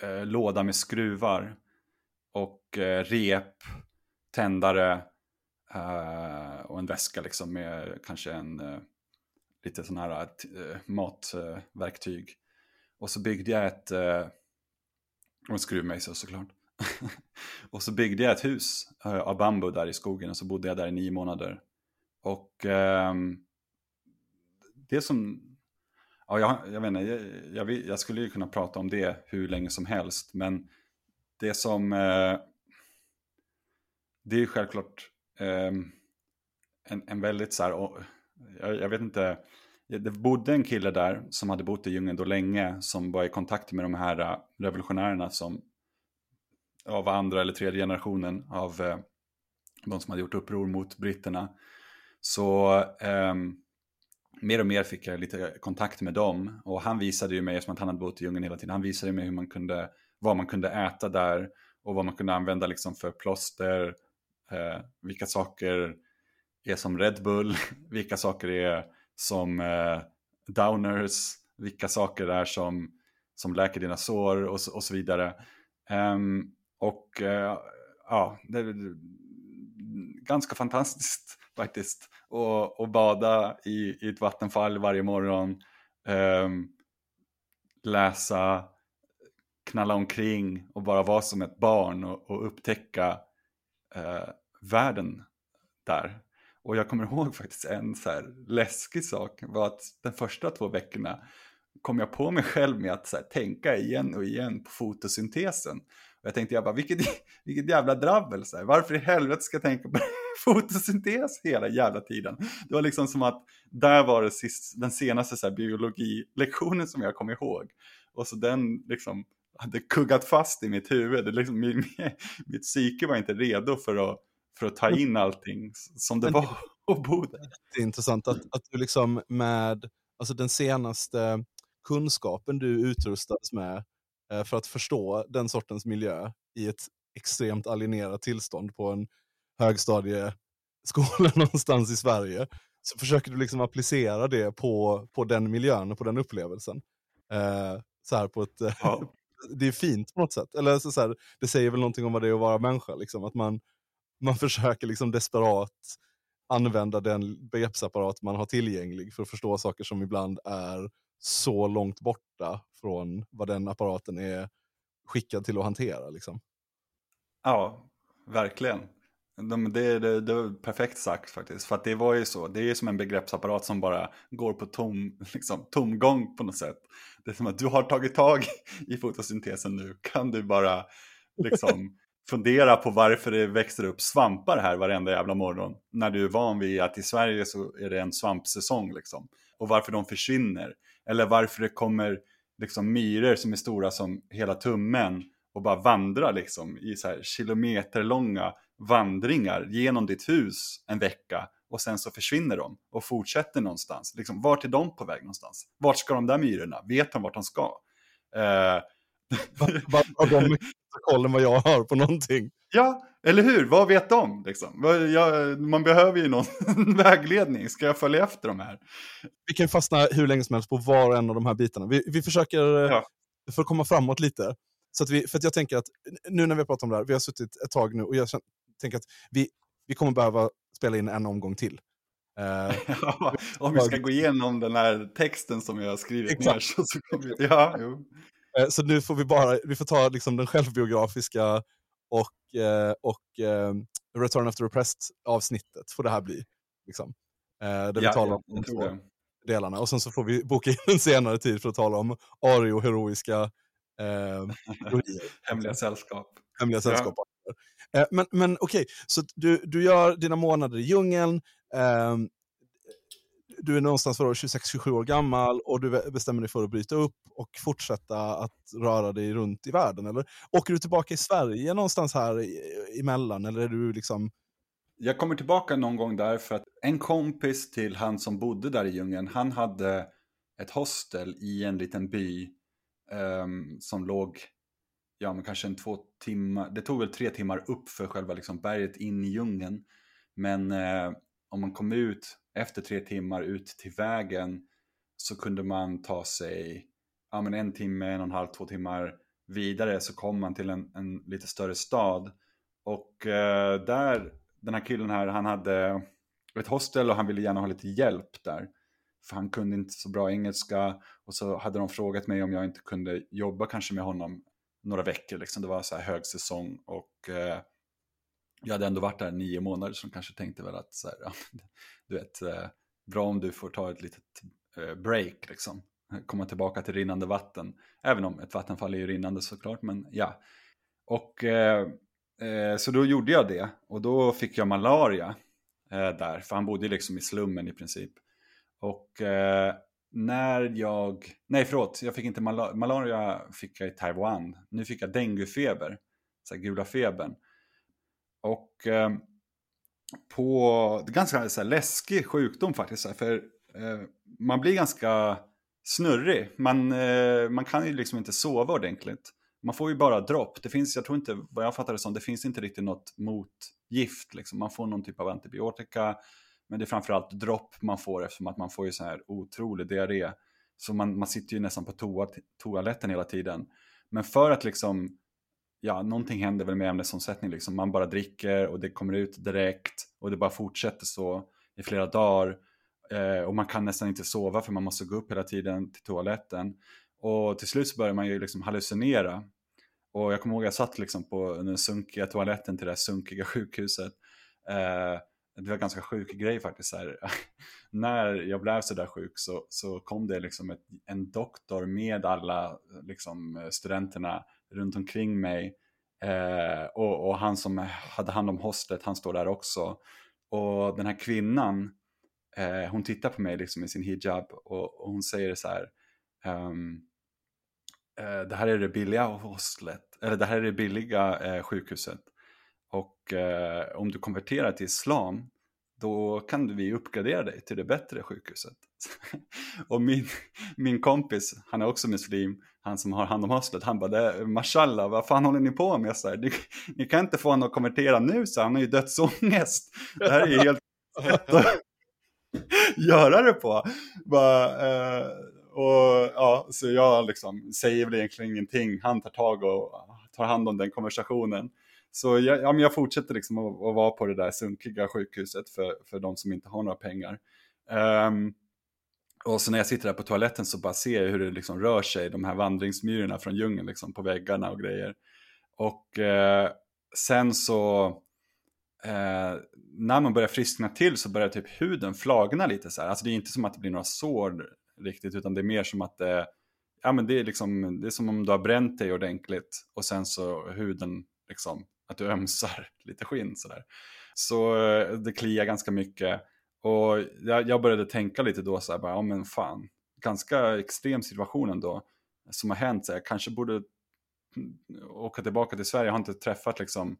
eh, låda med skruvar och eh, rep, tändare eh, och en väska liksom med kanske en eh, lite sån här eh, eh matverktyg. och så byggde jag ett eh, och en skruvmejsel såklart. och så byggde jag ett hus eh, av bambu där i skogen och så bodde jag där i nio månader. Och ehm, det som, ja jag, jag vet inte, jag, jag, jag skulle ju kunna prata om det hur länge som helst, men det som, eh, det är ju självklart eh, en, en väldigt så här, och- jag, jag vet inte, det bodde en kille där som hade bott i djungeln då länge som var i kontakt med de här eh, revolutionärerna som ja, var andra eller tredje generationen av eh, de som hade gjort uppror mot britterna. Så ehm, mer och mer fick jag lite kontakt med dem och han visade ju mig, eftersom att han hade bott i djungeln hela tiden, han visade mig hur man kunde, vad man kunde äta där och vad man kunde använda liksom för plåster, eh, vilka saker är som Red Bull, vilka saker är som eh, downers, vilka saker är som, som läker dina sår och, så- och så vidare. Um, och uh, ja, det är ganska fantastiskt faktiskt. Och, och bada i, i ett vattenfall varje morgon. ehm, läsa, knalla omkring och bara vara som ett barn och, och upptäcka eh, världen där. Och jag kommer ihåg faktiskt en så här läskig sak var att de första två veckorna kom jag på mig själv med att så här, tänka igen och igen på fotosyntesen. Och jag tänkte jag bara, vilket, vilket jävla drabbel, så här. varför i helvete ska jag tänka på det fotosyntes hela jävla tiden? Det var liksom som att där var det sist, den senaste så här, biologilektionen som jag kom ihåg. Och så den liksom hade kuggat fast i mitt huvud. Det liksom, min, mitt psyke var inte redo för att, för att ta in allting som det Men- var att bo där. Det är intressant att, att du liksom med alltså den senaste kunskapen du utrustades med eh, för att förstå den sortens miljö i ett extremt alienerat tillstånd på en högstadieskola någonstans i Sverige, så försöker du liksom applicera det på, på den miljön och på den upplevelsen. Eh, Så här på ett, Ja. det är fint på något sätt. Eller så, så här, det säger väl någonting om vad det är att vara människa. Liksom. Att man, man försöker liksom desperat använda den begreppsapparat man har tillgänglig för att förstå saker som ibland är så långt borta från vad den apparaten är skickad till att hantera. Liksom. Ja, verkligen. De, det, det, det var perfekt sagt faktiskt. För att det var ju så. Det är ju som en begreppsapparat som bara går på tom, liksom, tomgång på något sätt. Det är som att du har tagit tag i fotosyntesen nu. Kan du bara liksom fundera på varför det växer upp svampar här varenda jävla morgon. När du är van vid att i Sverige så är det en svampsäsong liksom. Och varför de försvinner. Eller varför det kommer liksom myror som är stora som hela tummen och bara vandrar liksom i så här kilometerlånga vandringar genom ditt hus en vecka och sen så försvinner de och fortsätter någonstans. Liksom, vart är de på väg någonstans? Vart ska de där myrorna? Vet de vart de ska? Eh, har de koll än vad jag har på någonting. ja, eller hur? Vad vet de? Liksom? Jag, man behöver ju någon vägledning. Ska jag följa efter de här? Vi kan fastna hur länge som helst på var och en av de här bitarna. Vi, vi försöker, eh, Ja. för att komma framåt lite, så att vi, för jag tänker att nu när vi har pratat om det här, vi har suttit ett tag nu och jag känner, tänker att vi, vi kommer behöva spela in en omgång till. Eh, Ja, om vi ska gå igenom den här texten som jag har skrivit Exakt. ner så, så vi... Ja, jo. Eh, Så nu får vi bara, vi får ta liksom den självbiografiska och, eh, och eh, Return of the Repressed avsnittet får det här bli. Liksom. Eh, Där vi Ja, talar ja, om de två delarna. Och sen så får vi boka in en senare tid för att tala om Ario-heroiska eh, teorier. Hemliga sällskap. hemliga Ja. Eh, Men, men okej, så du, du gör dina månader i djungeln, eh, du är någonstans 26-27 år gammal och du bestämmer dig för att bryta upp och fortsätta att röra dig runt i världen. Eller åker du tillbaka i Sverige någonstans här emellan? Eller är du liksom... Jag kommer tillbaka någon gång där för att en kompis till han som bodde där i djungeln, han hade ett hostel i en liten by um, som låg, ja men kanske en två timmar, det tog väl tre timmar upp för själva liksom berget in i djungeln. Men eh, om man kom ut efter tre timmar ut till vägen så kunde man ta sig ja, men en timme, en och en halv, två timmar vidare så kom man till en, en lite större stad. Och eh, där, den här killen här, han hade ett hostel och han ville gärna ha lite hjälp där. För han kunde inte så bra engelska och så hade de frågat mig om jag inte kunde jobba kanske med honom några veckor. Liksom. Det var så här högsäsong och eh, jag hade ändå varit där nio månader så de kanske tänkte väl att så här, ja, du vet, eh, bra om du får ta ett litet eh, break liksom. Komma tillbaka till rinnande vatten. Även om ett vattenfall är ju rinnande såklart, men ja. Och eh, eh, så då gjorde jag det och då fick jag malaria eh, där, för han bodde ju liksom i slummen i princip. Och eh, när jag, nej förlåt, jag fick inte mal malaria fick jag i Taiwan. Nu fick jag denguefeber, så här gula febern. Och eh, på, det är ganska så här, läskig sjukdom faktiskt, så här, för eh, man blir ganska snurrig. Man, eh, man kan ju liksom inte sova ordentligt. Man får ju bara dropp. Det finns, jag tror inte, vad jag fattar det som, det finns inte riktigt något motgift. Liksom. Man får någon typ av antibiotika, men det är framförallt dropp man får eftersom att man får ju så här otrolig diarré. Så man, man sitter ju nästan på toa, toaletten hela tiden. Men för att liksom, ja, någonting händer väl med ämnesomsättning. Liksom. Man bara dricker och det kommer ut direkt och det bara fortsätter så i flera dagar. Eh, och man kan nästan inte sova för man måste gå upp hela tiden till toaletten. Och till slut så börjar man ju liksom hallucinera. Och jag kommer ihåg att jag satt liksom på den sunkiga toaletten till det här sunkiga sjukhuset. Eh, det var en ganska sjuk grej faktiskt. Så här. När jag blev så där sjuk så, så kom det liksom ett, en doktor med alla liksom, studenterna runt omkring mig. Eh, och, och han som hade hand om hostlet, han står där också. Och den här kvinnan, eh, hon tittar på mig liksom i sin hijab och, och hon säger så här. Um, eh, det här är det billiga hostlet, eller det här är det billiga eh, sjukhuset. Och eh, om du konverterar till islam, då kan vi uppgradera dig till det bättre sjukhuset. och min, min kompis, han är också muslim, han som har hand om hostlet, han bara, "Det- mashallah, vad fan håller ni på med? Så här, "Ni- ni kan inte få honom att konvertera nu, så han har ju dödsångest. Det här är ju helt sätt att göra det på. Bara, eh, och ja, så jag liksom säger väl egentligen ingenting. Han tar tag och tar hand om den konversationen. Så jag, ja, men jag fortsätter liksom att, att vara på det där sunkiga sjukhuset för, för de som inte har några pengar. Um, och så när jag sitter där på toaletten så bara ser jag hur det liksom rör sig, de här vandringsmyrorna från djungeln liksom på väggarna och grejer. Och eh, sen så, eh, när man börjar friskna till så börjar typ huden flagna lite så här. Alltså det är inte som att det blir några sår riktigt, utan det är mer som att det, ja men det är liksom, det är som om du har bränt dig ordentligt och sen så huden liksom, att du ömsar lite skinn sådär. Så eh, det kliar ganska mycket. Och jag, jag började tänka lite då så här, bara, ja men fan, ganska extrem situation ändå som har hänt. Så jag kanske borde mm, åka tillbaka till Sverige. Jag har inte träffat liksom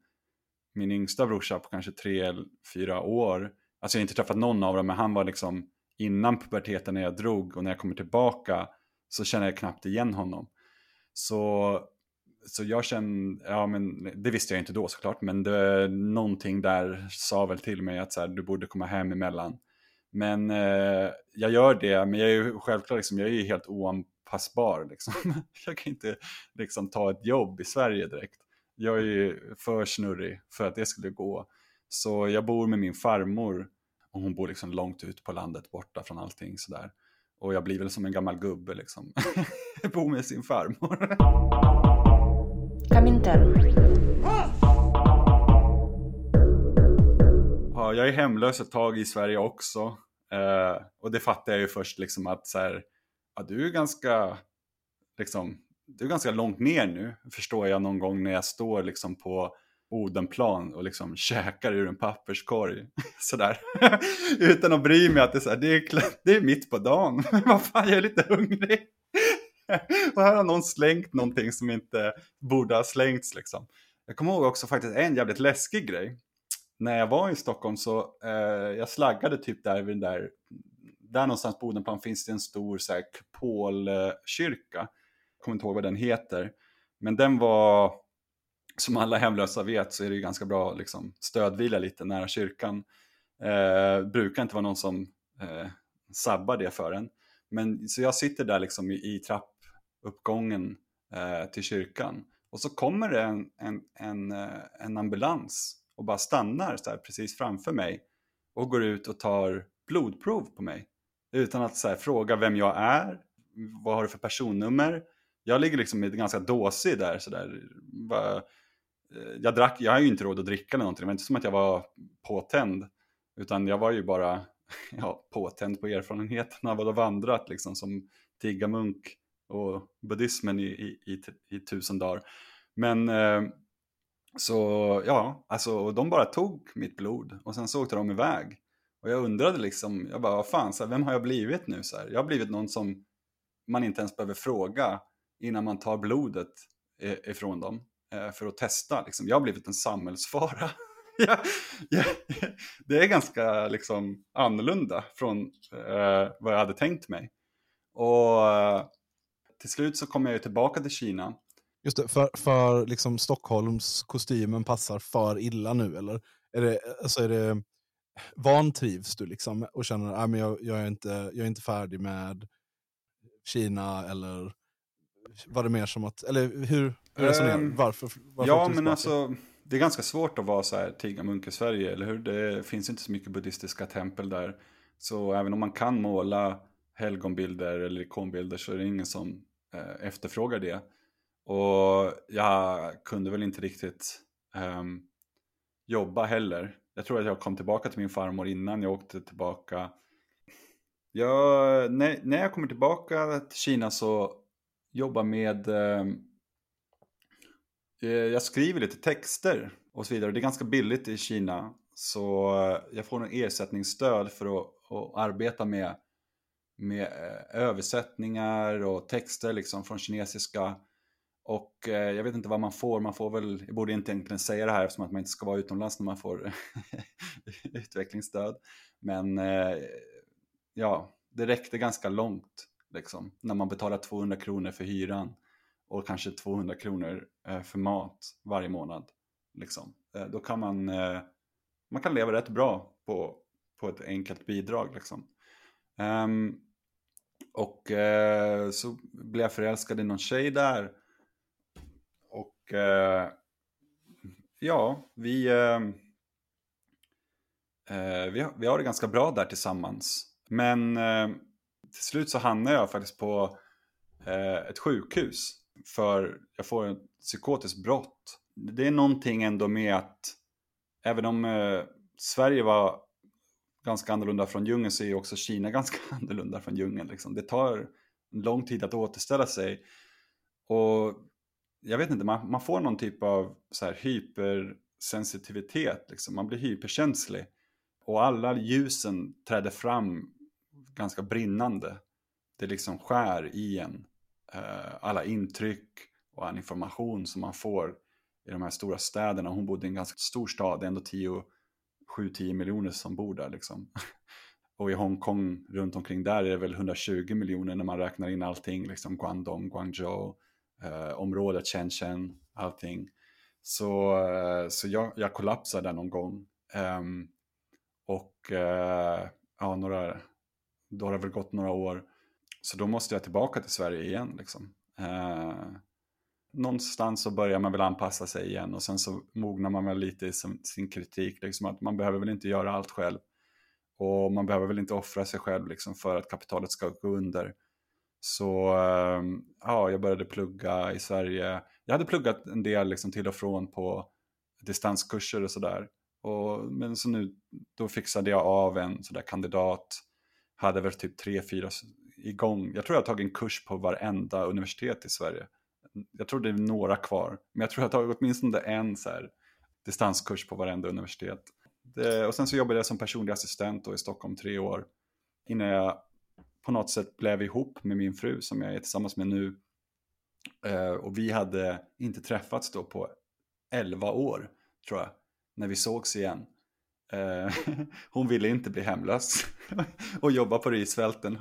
min yngsta brorsa på kanske tre eller fyra år. Alltså jag har inte träffat någon av dem, men han var liksom innan puberteten när jag drog och när jag kommer tillbaka så känner jag knappt igen honom. Så, så jag känner, ja men det visste jag inte då såklart, men det, någonting där sa väl till mig att så här, du borde komma hem emellan. Men eh, jag gör det, men jag är ju självklart liksom, jag är ju helt oanpassbar. Liksom. jag kan inte liksom ta ett jobb i Sverige direkt. Jag är ju för snurrig för att det skulle gå. Så jag bor med min farmor och hon bor liksom långt ut på landet borta från allting sådär. Och jag blir väl som en gammal gubbe liksom. bor med sin farmor. Komintern. Ja, jag är hemlös ett tag i Sverige också. Eh, och det fattar jag ju först liksom att så här, ja, du är ganska liksom, du är ganska långt ner nu, förstår jag någon gång när jag står liksom på Odenplan och liksom käkar ur en papperskorg. Sådär. Utan att bry mig att det är, så här, det, är det är mitt på dagen. Vad fan, jag är lite hungrig. och här har någon slängt någonting som inte borde ha slängts liksom. Jag kommer ihåg också faktiskt en jävligt läskig grej. När jag var i Stockholm så eh, jag slaggade typ där vid den där, där någonstans på Odenplan finns det en stor så här, kupolkyrka. Jag kommer inte ihåg vad den heter. Men den var, som alla hemlösa vet så är det ju ganska bra liksom, stödvila lite nära kyrkan. Eh, brukar inte vara någon som eh, sabbar det för en. Men så jag sitter där liksom i, i uppgången eh, till kyrkan. Och så kommer det en, en, en, eh, en ambulans och bara stannar så här precis framför mig och går ut och tar blodprov på mig. Utan att så här, fråga vem jag är, vad har du för personnummer? Jag ligger liksom i ganska dåsig där. sådär. Eh, jag, drack, jag har ju inte råd att dricka eller någonting, det var inte som att jag var påtänd. Utan jag var ju bara ja, påtänd på erfarenheten av att ha vandrat liksom, som tiggarmunk och buddhismen i, i, i, i tusen dagar. Men eh, så ja, alltså och de bara tog mitt blod och sen så åkte de iväg. Och jag undrade liksom, jag bara vad fan, så här, vem har jag blivit nu? Så här, jag har blivit någon som man inte ens behöver fråga innan man tar blodet eh, ifrån dem eh, för att testa. Liksom. Jag har blivit en samhällsfara. ja, ja, det är ganska liksom, annorlunda från eh, vad jag hade tänkt mig. Och eh, till slut så kom jag ju tillbaka till Kina. Just det, för, för liksom Stockholms kostymen passar för illa nu, eller? Är det, alltså är det, vantrivs du liksom och känner att men jag, jag, är inte, jag är inte färdig med Kina, eller var det mer som att, eller hur, hur resonerar du? Ehm, Varför? varför Ja, men tillbaka? alltså det är ganska svårt att vara så här tiggarmunk i Sverige, eller hur? Det finns inte så mycket buddhistiska tempel där. Så även om man kan måla helgonbilder eller ikonbilder så är det ingen som eh, efterfrågar det. Och jag kunde väl inte riktigt ehm, jobba heller. Jag tror att jag kom tillbaka till min farmor innan jag åkte tillbaka. Jag, när, när jag kommer tillbaka till Kina så jobbar med ehm, Eh, Jag skriver lite texter och så vidare. Det är ganska billigt i Kina. Så eh, jag får en ersättningsstöd för att, att arbeta med, med eh, översättningar och texter liksom från kinesiska. Och eh, jag vet inte vad man får. Man får väl, jag borde inte egentligen säga det här eftersom att man inte ska vara utomlands när man får utvecklingsstöd. Men eh, ja, det räckte ganska långt liksom. När man betalar 200 kronor för hyran och kanske 200 kronor eh, för mat varje månad. Liksom. Eh, Då kan man, eh, man kan leva rätt bra på, på ett enkelt bidrag. Liksom. Um, och eh, så blev jag förälskad i någon tjej där. Och eh, ja, vi, eh, eh, vi, har- vi har det ganska bra där tillsammans. Men eh, till slut så hamnar jag faktiskt på eh, ett sjukhus. För jag får ett psykotiskt brott. Det är någonting ändå med att även om eh, Sverige var ganska annorlunda från djungeln så är ju också Kina ganska annorlunda från djungeln. Liksom. Det tar lång tid att återställa sig. Och jag vet inte, man, man får någon typ av så här hypersensitivitet. Liksom. Man blir hyperkänslig. Och alla ljusen träder fram ganska brinnande. Det liksom skär i en. Eh, alla intryck och all information som man får i de här stora städerna. Hon bodde i en ganska stor stad, ändå tio 7-10 miljoner som bor där liksom. Och i Hongkong runt omkring där är det väl 120 miljoner när man räknar in allting, liksom Guangdong, Guangzhou, eh, området Shenzhen, allting. Så, eh, så jag, jag kollapsade där någon gång. Um, och eh, ja, några, då har det väl gått några år. Så då måste jag tillbaka till Sverige igen liksom. Eh, någonstans så börjar man väl anpassa sig igen och sen så mognar man väl lite i sin, sin kritik. Liksom att man behöver väl inte göra allt själv. Och man behöver väl inte offra sig själv liksom för att kapitalet ska gå under. Så ehm, ja, jag började plugga i Sverige. Jag hade pluggat en del liksom till och från på distanskurser och sådär. Men så nu, då fixade jag av en sådär kandidat. Hade väl typ tre, fyra igång. Jag tror jag har tagit en kurs på varenda universitet i Sverige. Jag tror det är några kvar. Men jag tror jag har tagit åtminstone en så här, distanskurs på varenda universitet. Det, och sen så jobbade jag som personlig assistent då i Stockholm tre år. Innan jag på något sätt blev ihop med min fru som jag är tillsammans med nu. Eh, och vi hade inte träffats då på 11 år tror jag. När vi sågs igen. Eh, hon ville inte bli hemlös och jobba på risfälten.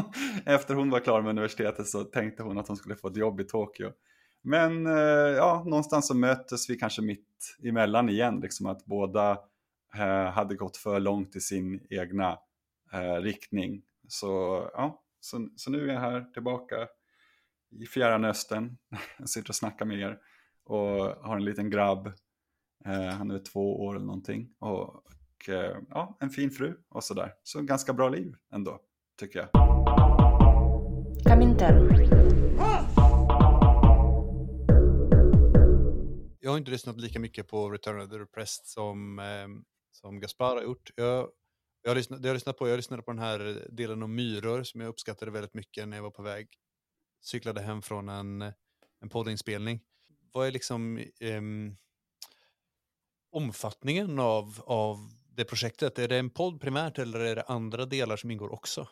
Efter hon var klar med universitetet så tänkte hon att hon skulle få ett jobb i Tokyo. Men eh, ja, någonstans så möttes vi kanske mitt emellan igen, liksom att båda eh, hade gått för långt i sin egna riktning. Så ja, så, så nu är jag här tillbaka i Fjärran Östern. Jag sitter och snackar med er och har en liten grabb. Eh, han är två år eller någonting. Och, och eh, ja, en fin fru och sådär. Så ganska bra liv ändå, tycker jag. Jag har inte lyssnat lika mycket på Return of the Repressed som, eh, som Gaspar har gjort. Jag, jag, lyssnat, jag, lyssnat på, jag lyssnade på den här delen om myror som jag uppskattade väldigt mycket när jag var på väg. Cyklade hem från en, en poddinspelning. Vad är liksom... Um, omfattningen av, av det projektet? Är det en podd primärt eller är det andra delar som ingår också?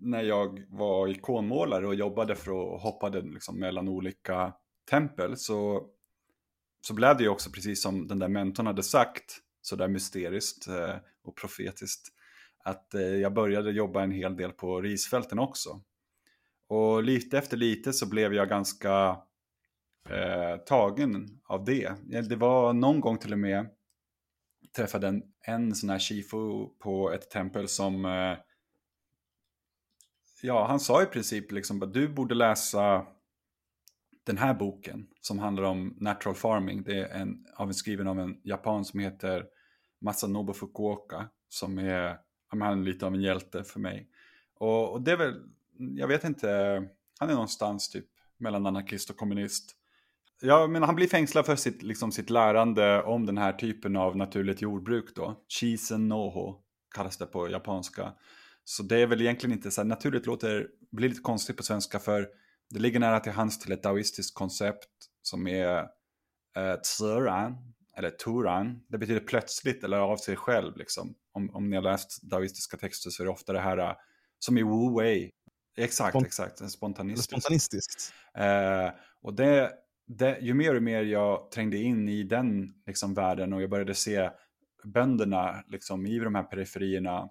när jag var ikonmålare och jobbade för att hoppade liksom mellan olika tempel så, så blev det ju också precis som den där mentorn hade sagt, så där mysteriskt eh, och profetiskt, att eh, jag började jobba en hel del på risfälten också. Och lite efter lite så blev jag ganska eh, tagen av det. Det var någon gång till och med träffade en, en sån här shifu på ett tempel som eh, Ja, han sa i princip liksom att du borde läsa den här boken som handlar om natural farming. Det är en, av en, skriven av en japan som heter Masanobu Fukuoka som är, han är lite av en hjälte för mig. Och, och det är väl, jag vet inte, han är någonstans typ mellan anarkist och kommunist. Ja, men han blir fängslad för sitt, liksom, sitt lärande om den här typen av naturligt jordbruk då. Shisen noho kallas det på japanska. Så det är väl egentligen inte så här, naturligt låter, blir lite konstigt på svenska för det ligger nära till hands till ett taoistiskt koncept som är eh, tsuran, eller turan. Det betyder plötsligt eller av sig själv liksom. Om, om ni har läst taoistiska texter så är det ofta det här eh, som i Wu Wei. Exakt, Spont- exakt, spontanistiskt. spontanistiskt. Eh, och det, det, ju mer och mer jag trängde in i den liksom, världen och jag började se bönderna liksom, i de här periferierna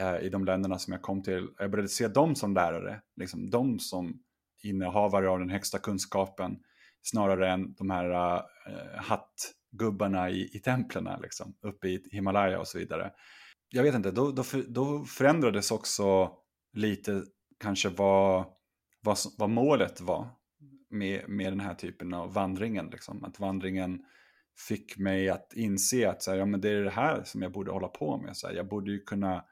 eh, i de länderna som jag kom till. Jag började se dem som lärare, liksom, de som innehavare av den högsta kunskapen snarare än de här eh, hattgubbarna i, i templen liksom, uppe i Himalaya och så vidare. Jag vet inte, då, då, för- då förändrades också lite kanske vad, vad, vad målet var med, med den här typen av vandringen. Liksom. Att vandringen fick mig att inse att så här, ja, men det är det här som jag borde hålla på med. Så här, jag borde ju kunna eh,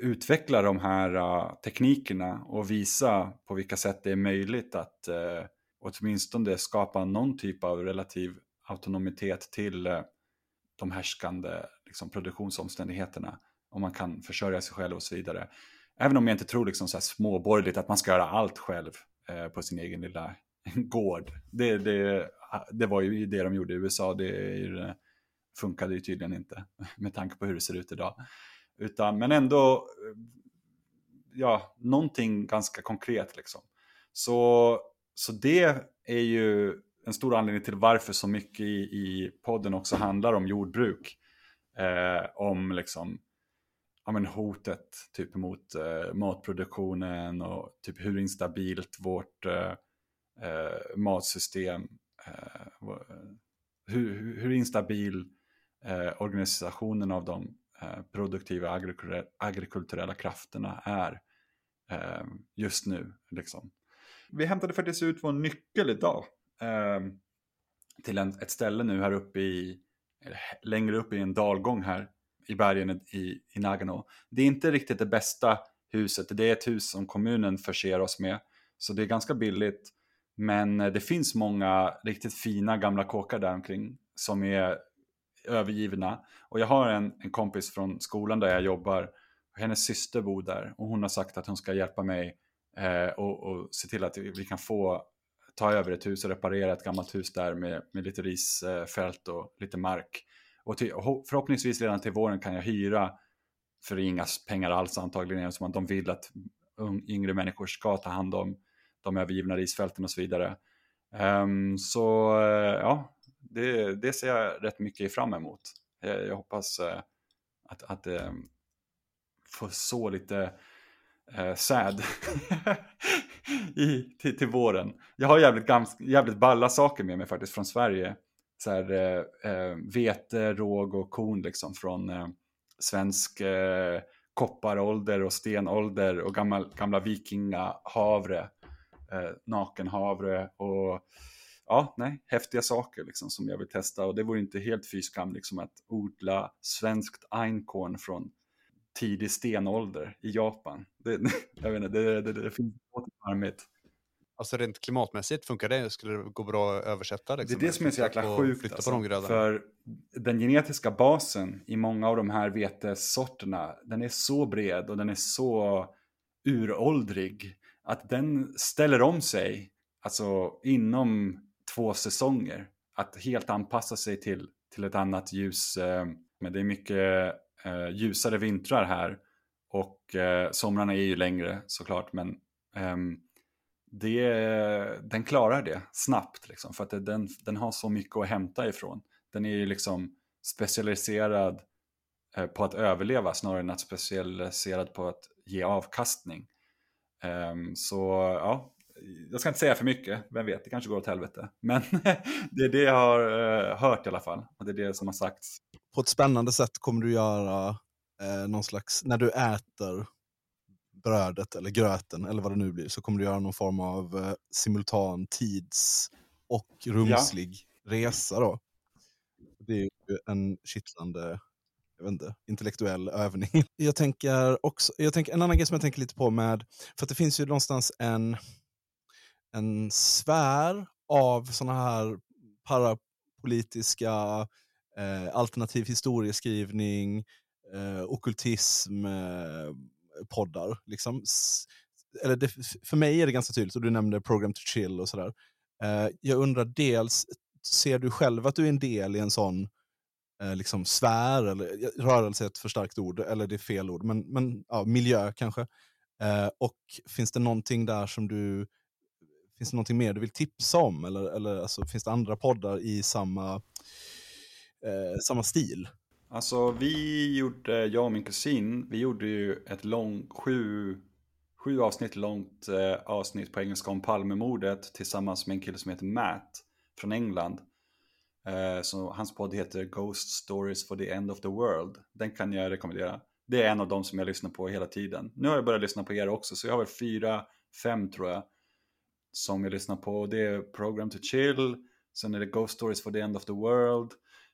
utveckla de här uh, teknikerna och visa på vilka sätt det är möjligt att uh, åtminstone skapa någon typ av relativ autonomitet till uh, de härskande liksom, produktionsomständigheterna. Om man kan försörja sig själv och så vidare. Även om jag inte tror liksom, så här, småborgerligt att man ska göra allt själv Eh, på sin egen lilla gård. Det, det, det var ju det de gjorde i USA. Det, funkade ju tydligen inte med tanke på hur det ser ut idag. Utan, men ändå, eh, ja, någonting ganska konkret liksom. Så, så det är ju en stor anledning till varför så mycket i, i podden också handlar om jordbruk. Eh, om liksom, ja, men hotet typ mot eh, matproduktionen och typ hur instabilt vårt eh, eh matsystem, eh, hur, hur instabil eh, organisationen av de eh, produktiva agrikulturella krafterna är eh, just nu. Liksom. Vi hämtade faktiskt ut vår nyckel idag ehm, till en, ett ställe nu här uppe i, längre upp i en dalgång här i bergen i, i Nagano. Det är inte riktigt det bästa huset, det är ett hus som kommunen förser oss med. Så det är ganska billigt. Men eh, det finns många riktigt fina gamla kåkar där omkring som är övergivna. Och jag har en, en kompis från skolan där jag jobbar. Hennes syster bor där och hon har sagt att hon ska hjälpa mig eh, och, och se till att vi kan få ta över ett hus och reparera ett gammalt hus där med, med lite risfält och lite mark. Och till, förhoppningsvis redan till våren kan jag hyra för inga pengar alls antagligen, eftersom de vill att yngre människor ska ta hand om de övergivna risfälten och så vidare. Um, så uh, ja, det, det, ser jag rätt mycket fram emot. Jag, jag hoppas uh, att, att uh, få så lite uh, säd i, till, till våren. Jag har jävligt, gams, jävligt balla saker med mig faktiskt från Sverige så här, eh, eh, vete, råg och korn liksom från eh, svensk eh, kopparålder och stenålder och gammal, gamla vikingahavre, eh, nakenhavre och ja, nej, häftiga saker liksom som jag vill testa och det vore inte helt fy skam liksom att odla svenskt einkorn från tidig stenålder i Japan. Det, jag vet inte, det, det, det finns något charmigt. Alltså rent klimatmässigt funkar det? Skulle det gå bra att översätta? Liksom, det är det som är så jäkla sjukt. Alltså, för den genetiska basen i många av de här vetesorterna, den är så bred och den är så uråldrig att den ställer om sig alltså inom två säsonger. Att helt anpassa sig till, till ett annat ljus. Eh, men det är mycket eh, ljusare vintrar här och eh, somrarna är ju längre såklart. Men ehm, det, den klarar det snabbt liksom, för att det, den, den har så mycket att hämta ifrån. Den är ju liksom specialiserad eh, på att överleva snarare än att specialiserad på att ge avkastning. Um, så ja, jag ska inte säga för mycket, vem vet, det kanske går åt helvete. Men det är det jag har eh, hört i alla fall, och det är det som har sagts. På ett spännande sätt kommer du göra eh, någon slags, när du äter brödet eller gröten eller vad det nu blir så kommer du göra någon form av eh, simultan tids och rumslig ja. resa. Då. Det är ju en kittlande jag vet inte, intellektuell övning. Jag tänker också, jag tänker, en annan grej som jag tänker lite på med, för att det finns ju någonstans en, en sfär av sådana här parapolitiska eh, alternativ historieskrivning, eh, okultism, eh, poddar. Liksom. Eller det, för mig är det ganska tydligt, och du nämnde Program to Chill och sådär. Eh, jag undrar dels, ser du själv att du är en del i en sån eh, liksom sfär, eller rörelse är ett för starkt ord, eller det är fel ord, men, men ja, miljö kanske. Eh, och finns det någonting där som du Finns det någonting mer du vill tipsa om? Eller, eller alltså, finns det andra poddar i samma, eh, samma stil? Alltså vi gjorde, jag och min kusin, vi gjorde ju ett långt, sju, sju avsnitt långt eh, avsnitt på engelska om Palmemordet tillsammans med en kille som heter Matt från England. Eh, så hans podd heter Ghost Stories for the End of the World. Den kan jag rekommendera. Det är en av de som jag lyssnar på hela tiden. Nu har jag börjat lyssna på er också, så jag har väl fyra, fem tror jag. Som jag lyssnar på. Det är Program to Chill, sen är det Ghost Stories for the End of the World.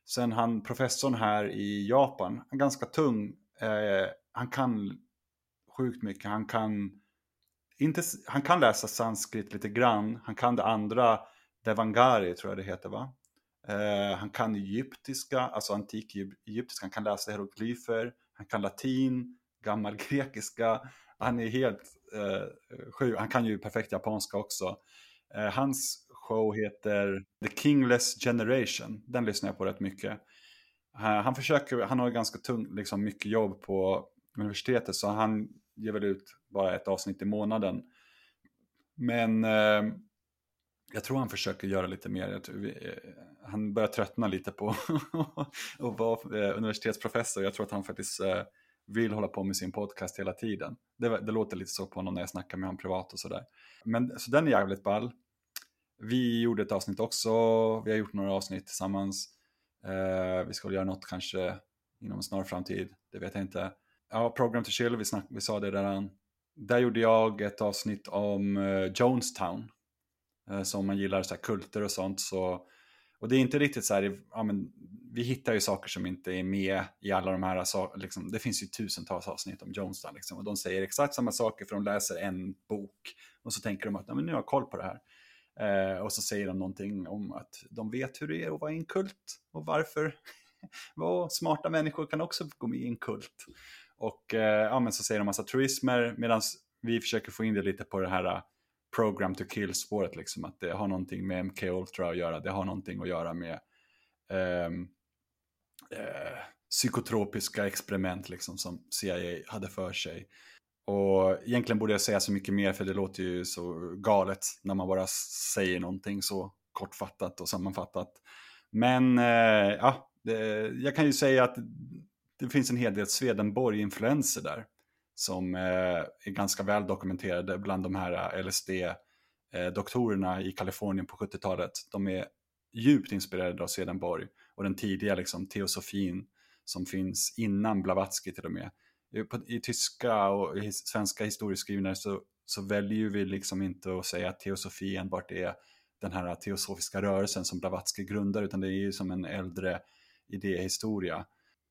Sen han, professorn här i Japan, han är ganska tung. Eh, han kan sjukt mycket. Han kan, inte, han kan läsa sanskrit lite grann. Han kan det andra, Devangari tror jag det heter va? Eh, han kan egyptiska, alltså antik-egyptiska. Han kan läsa hieroglyfer. Han kan latin, gammal grekiska. Han är helt eh, sjuk. Han kan ju perfekt japanska också. Eh, hans show heter The Kingless Generation. Den lyssnar jag på rätt mycket. Eh, han försöker, han har ganska tung, liksom mycket jobb på universitetet så han ger väl ut bara ett avsnitt i månaden. Men eh, jag tror han försöker göra lite mer. Jag tror vi, eh, han börjar tröttna lite på att vara eh, universitetsprofessor. Jag tror att han faktiskt eh, vill hålla på med sin podcast hela tiden. Det, det låter lite så på honom när jag snackar med honom privat och sådär. Men så den är jävligt ball. Vi gjorde ett avsnitt också. Vi har gjort några avsnitt tillsammans. Eh, vi ska väl göra något kanske inom en snar framtid. Det vet jag inte. Ja, Program to Chill, vi, snack, vi sa det redan. Där gjorde jag ett avsnitt om eh, Jonestown. Eh, så om man gillar så här kulter och sånt så. Och det är inte riktigt så här, ja, men, vi hittar ju saker som inte är med i alla de här, så, liksom, det finns ju tusentals avsnitt om Jonestown liksom, och de säger exakt samma saker för de läser en bok och så tänker de att ja, men nu har jag koll på det här. Eh, och så säger de någonting om att de vet hur det är att vara i en kult och varför. och smarta människor kan också gå med i en kult. Och eh, ja, men så säger de massa truismer medan vi försöker få in det lite på det här eh, program to kill-spåret. Liksom, att det har någonting med MK Ultra att göra. Det har någonting att göra med ehm, eh, psykotropiska experiment liksom, som CIA hade för sig. Och egentligen borde jag säga så mycket mer för det låter ju så galet när man bara säger någonting så kortfattat och sammanfattat. Men eh, ja, det, jag kan ju säga att det finns en hel del Swedenborg-influenser där som eh, är ganska väl dokumenterade bland de här eh, LSD-doktorerna eh, i Kalifornien på 70-talet. De är djupt inspirerade av Swedenborg och den tidiga liksom, teosofin som finns innan Blavatsky till och med. I, tyska och i svenska historieskrivningar så, så väljer vi liksom inte att säga att teosofi enbart är den här teosofiska rörelsen som Blavatsky grundar, utan det är ju som en äldre idéhistoria.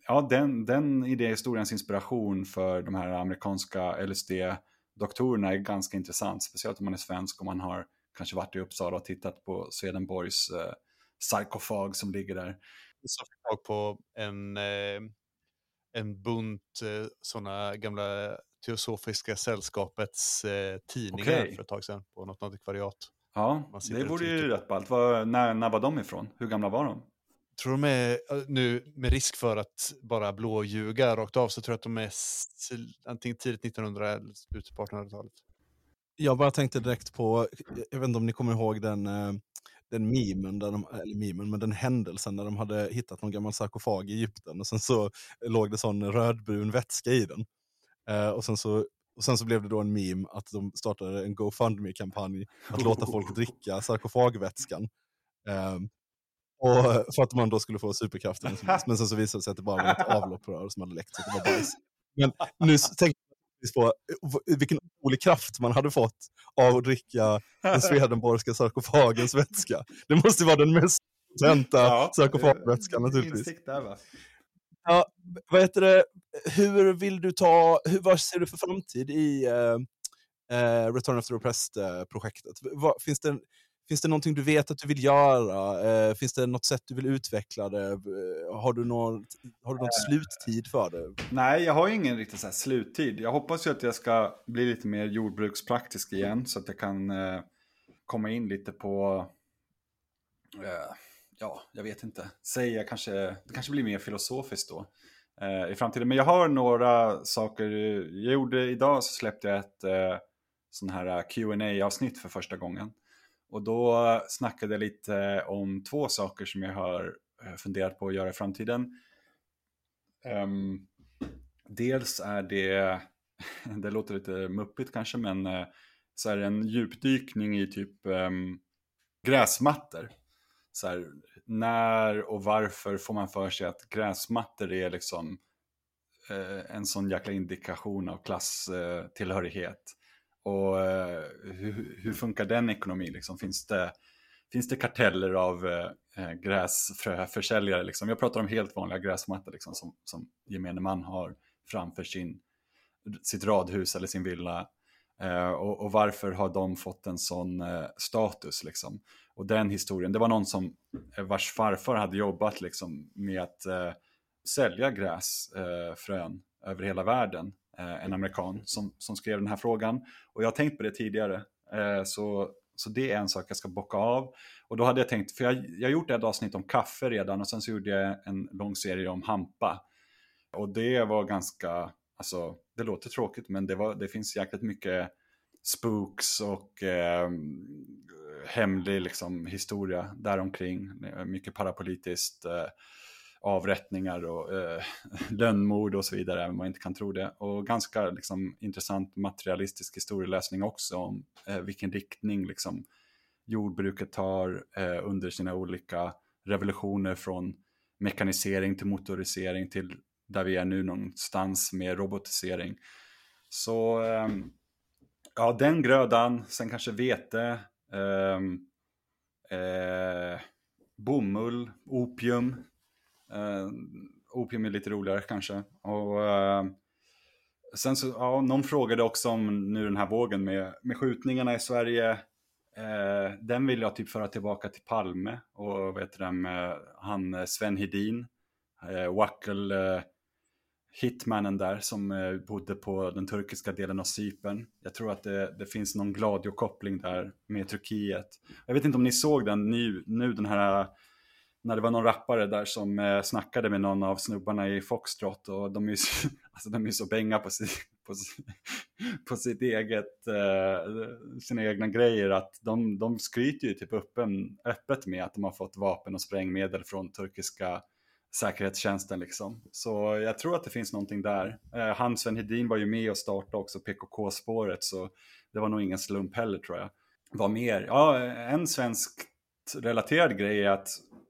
Ja, den, den idéhistoriens inspiration för de här amerikanska LSD-doktorerna är ganska intressant, speciellt om man är svensk och man har kanske varit i Uppsala och tittat på Swedenborgs eh, sarkofag som ligger där. Så fick tag på en, eh, en bunt eh, sådana gamla Teosofiska sällskapets eh, tidningar Okej. för ett tag sedan på något antikvariat. Ja, det vore ju rätt ballt. Var, när, när var de ifrån? Hur gamla var de? Tror de är, eh, nu med risk för att bara blåljuga rakt av, så tror jag att de är antingen tidigt 1900 eller slutet på 1800-talet. Jag bara tänkte direkt på, jag vet inte om ni kommer ihåg den, eh, den memen, där de, eller memen, men den händelsen när de hade hittat någon gammal sarkofag i Egypten och sen så låg det sån rödbrun vätska i den. Eh, och, sen så, och sen så blev det då en meme att de startade en GoFundMe-kampanj att låta folk dricka sarkofagvätskan. Eh, och för att man då skulle få superkrafter. Men sen så visade det sig att det bara var ett avlopprör som hade läckt så det var bajs. Men nu tänker jag på eh, vilken otrolig kraft man hade fått av att dricka den Swedenborgska sarkofagens vätska. Det måste vara den mest potenta sarkofagvätskan naturligtvis. Där, va? Ja, vad heter det? Hur vill du ta, hur, vad ser du för framtid i eh, eh, Return of the Repressed-projektet? Vad- Finns det, finns det någonting du vet att du vill göra? Eh, finns det något sätt du vill utveckla det? Eh, Har du någon, har du någon sluttid för det? Nej, jag har ingen riktig så sluttid. Jag hoppas ju att jag ska bli lite mer jordbrukspraktisk igen så att jag kan eh, komma in lite på, eh, ja, jag vet inte, säga kanske, det kanske blir mer filosofiskt då eh, i framtiden. Men jag har några saker, jag gjorde idag så släppte jag ett eh, sån här qa avsnitt för första gången. Och då snackade jag lite om två saker som jag har eh, funderat på att göra i framtiden. Um, dels är det, det låter lite muppigt kanske, men eh, så är det en djupdykning i typ um, gräsmattor. Så här, när och varför får man för sig att gräsmattor är liksom eh, en sån jäkla indikation av klasstillhörighet. Eh, och eh, hur, hur funkar den ekonomin? Liksom? Finns, det, finns det karteller av eh, gräsfröförsäljare? Liksom? Jag pratar om helt vanliga gräsmattor liksom, som, som gemene man har framför sin, sitt radhus eller sin villa. Eh, och, och, varför har de fått en sån eh, status? Liksom? Och den historien, det var någon som, eh, vars farfar hade jobbat liksom, med att eh, sälja gräsfrön eh, över hela världen. Eh, en amerikan som, som skrev den här frågan. Och jag har tänkt på det tidigare. Eh, så, så det är en sak jag ska bocka av. Och då hade jag tänkt, för jag har gjort ett avsnitt om kaffe redan och sen så gjorde jag en lång serie om hampa. Och det var ganska, alltså det låter tråkigt men det, var, det finns jäkligt mycket spooks och eh, hemlig liksom, historia däromkring. Mycket parapolitiskt, eh, avrättningar och eh, lönnmord och så vidare, även om man inte kan tro det. Och ganska liksom, intressant materialistisk historieläsning också om eh, vilken riktning liksom, jordbruket tar eh, under sina olika revolutioner från mekanisering till motorisering till där vi är nu någonstans med robotisering. Så eh, ja, den grödan, sen kanske vete, eh, eh, bomull, opium. Eh, opium är lite roligare kanske. Och, eh, sen så, ja, någon frågade också om nu den här vågen med, med skjutningarna i Sverige. Eh, den vill jag typ föra tillbaka till Palme och vad heter det med han eh, Sven Hedin. Eh, Wackel eh, hitmannen där som eh, bodde på den turkiska delen av Cypern. Jag tror att det, det finns någon Gladio-koppling där med Turkiet. Jag vet inte om ni såg den nu, nu den här när det var någon rappare där som eh, snackade med någon av snubbarna i Foxtrot och de är ju så, alltså de är så bänga på, sitt, på, på sitt eget, eh, sina egna grejer att de, de skryter ju typ öppen, öppet med att de har fått vapen och sprängmedel från turkiska säkerhetstjänsten liksom. Så jag tror att det finns någonting där. Eh, han Sven Hedin var ju med och startade också PKK-spåret så det var nog ingen slump heller tror jag. Vad mer? Ja, en svensk relaterad grej är att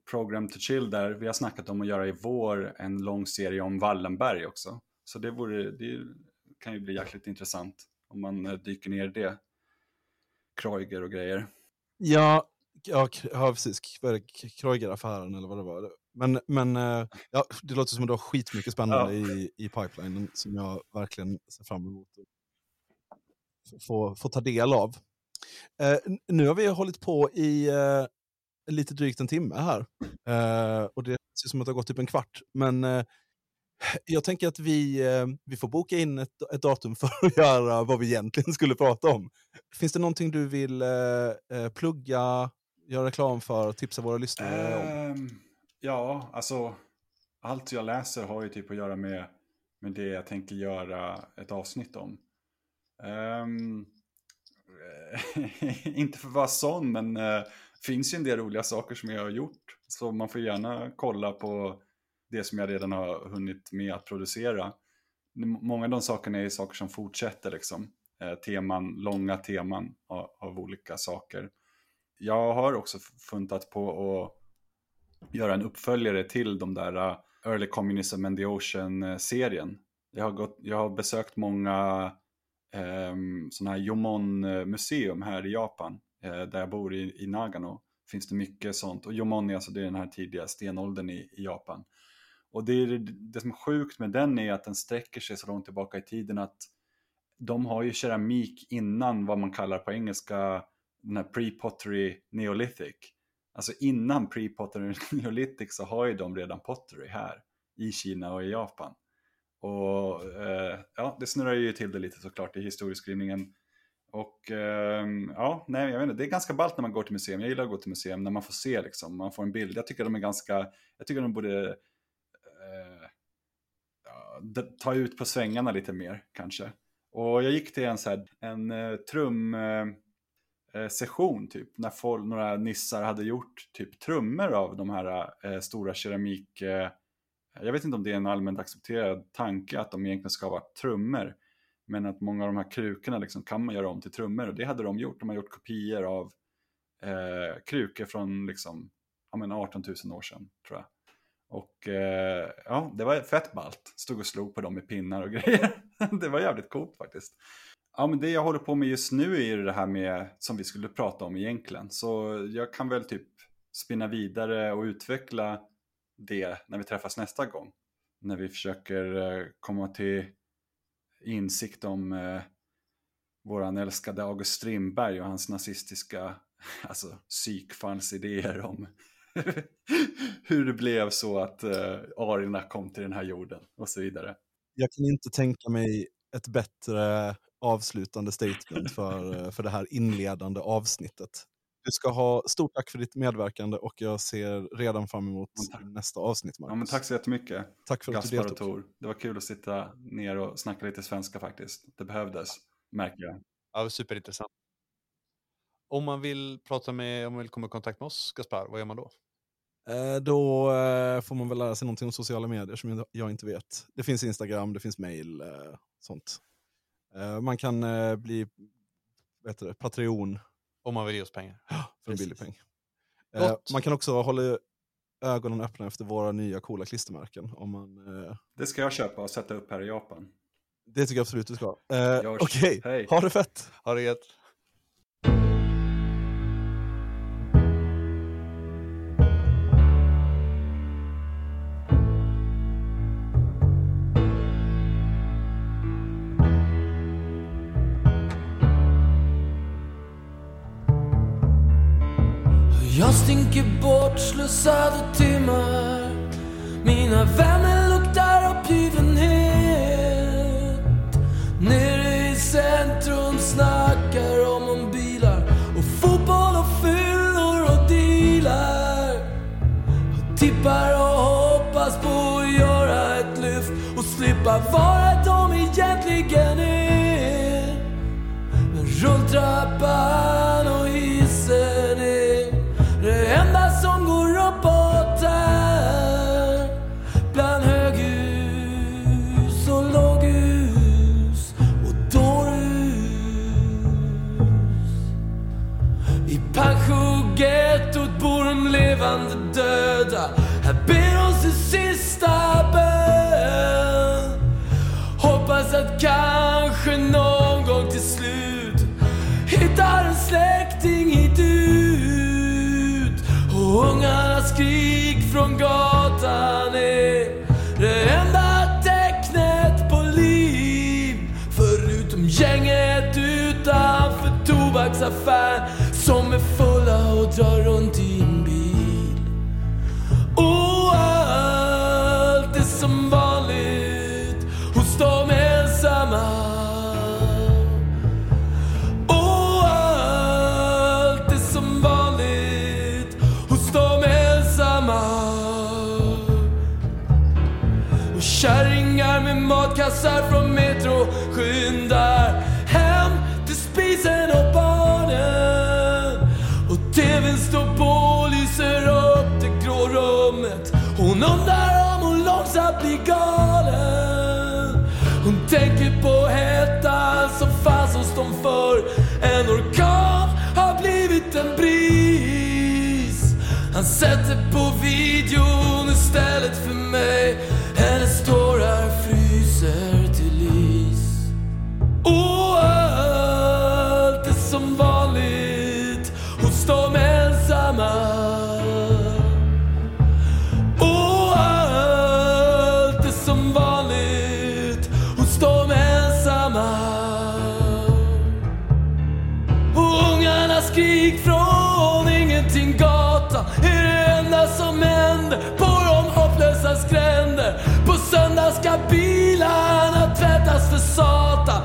Program to Chill där, vi har snackat om att göra i vår en lång serie om Wallenberg också. Så det, vore, det kan ju bli jäkligt intressant om man eh, dyker ner i det. Kreuger och grejer. Ja, ja, ja precis. Kreuger-affären eller vad det var. Men, men eh, ja, det låter som att du har skitmycket spännande ja. i, i pipelinen som jag verkligen ser fram emot att få, få ta del av. Eh, nu har vi hållit på i eh, lite drygt en timme här. Eh, och det ser som att det har gått typ en kvart. Men eh, jag tänker att vi, eh, vi får boka in ett, ett, datum för att göra vad vi egentligen skulle prata om. Finns det någonting du vill eh, eh, plugga, göra reklam för, tipsa våra lyssnare om? Ehm, ja, alltså allt jag läser har ju typ att göra med, med det jag tänker göra ett avsnitt om. Um, inte för att vara sån, men uh, finns ju en del roliga saker som jag har gjort. Så man får gärna kolla på det som jag redan har hunnit med att producera. Många av de sakerna är saker som fortsätter, liksom. Eh, teman, långa teman av, av olika saker. Jag har också funtat på att göra en uppföljare till de där uh, Early Communism and the Ocean-serien. Eh, jag har, gått, jag har besökt många ehm, eh, sådana här Jomon-museum här i Japan, Eh, där jag bor i, i Nagano. Finns det mycket sånt. Och Yomoni, är alltså det är den här tidiga stenåldern i, i Japan. Och det, är, det som är sjukt med den är att den sträcker sig så långt tillbaka i tiden att de har ju keramik innan vad man kallar på engelska den här pre-pottery neolithic. Alltså innan pre-pottery neolithic så har ju de redan pottery här i Kina och i Japan. Och eh, ja, det snurrar ju till det lite såklart i historieskrivningen. Och eh, ja, nej, jag vet inte, det är ganska ballt när man går till museum. Jag gillar att gå till museum när man får se liksom, man får en bild. Jag tycker de är ganska, jag tycker de borde eh, ta ut på svängarna lite mer kanske. Och jag gick till en, så här, en uh, trum, uh, eh, session typ, när folk, några nissar hade gjort typ trummor av de här eh, stora keramik... Eh, jag vet inte om det är en allmänt accepterad tanke att de egentligen ska vara trummor. Men att många av de här krukorna liksom kan man göra om till trummor och det hade de gjort. De har gjort kopior av eh, krukor från liksom, ja, men 18 000 år sedan tror jag. Och eh, ja, det var fett ballt. Stod och slog på dem med pinnar och grejer. det var jävligt coolt faktiskt. Ja, men det jag håller på med just nu är ju det här med, som vi skulle prata om egentligen. Så jag kan väl typ spinna vidare och utveckla det när vi träffas nästa gång. När vi försöker eh, komma till insikt om eh, våran älskade August Strindberg och hans nazistiska alltså, psykfallsidéer om hur det blev så att eh, arierna kom till den här jorden och så vidare. Jag kan inte tänka mig ett bättre avslutande statement för, eh, för det här inledande avsnittet. Du ska ha stort tack för ditt medverkande och jag ser redan fram emot Ja, tack. nästa avsnitt. Marcus. Ja, men tack så jättemycket, tack för att du Gaspar deltog. Det var kul att sitta ner och snacka lite svenska faktiskt. Det behövdes, märker jag. Ja, superintressant. Om man vill prata med, om man vill komma i kontakt med oss, Gaspar, vad gör man då? Eh, Då eh, får man väl lära sig någonting om sociala medier som jag- inte vet. Det finns Instagram, det finns mail, eh, sånt. Man kan bli vad heter det, Patreon Om man vill ge oss pengar. för en billig peng. Eh. Man kan också hålla ögonen öppna efter våra nya coola klistermärken. Om man, eh, Det ska jag köpa och sätta upp här i Japan. det tycker jag absolut du ska. Eh. Okej, Hej. ha det fett! Ha det gött. Tänker bort slussade timmar. Mina vänner luktar uppgivenhet Nere i centrum snackar om om bilar och fotboll och fyllor och dealar. Och Tippar och hoppas på att göra ett lyft och slippa vara de egentligen är. Men rulltrappan affär som är fulla och drar runt i rummet. Hon undrar om hon långsamt blir galen. Hon tänker på hettan som fanns hos dem förr. En orkan har blivit en bris. Han sätter på videon istället för mig. Stränder. På söndag ska bilarna tvättas för satan.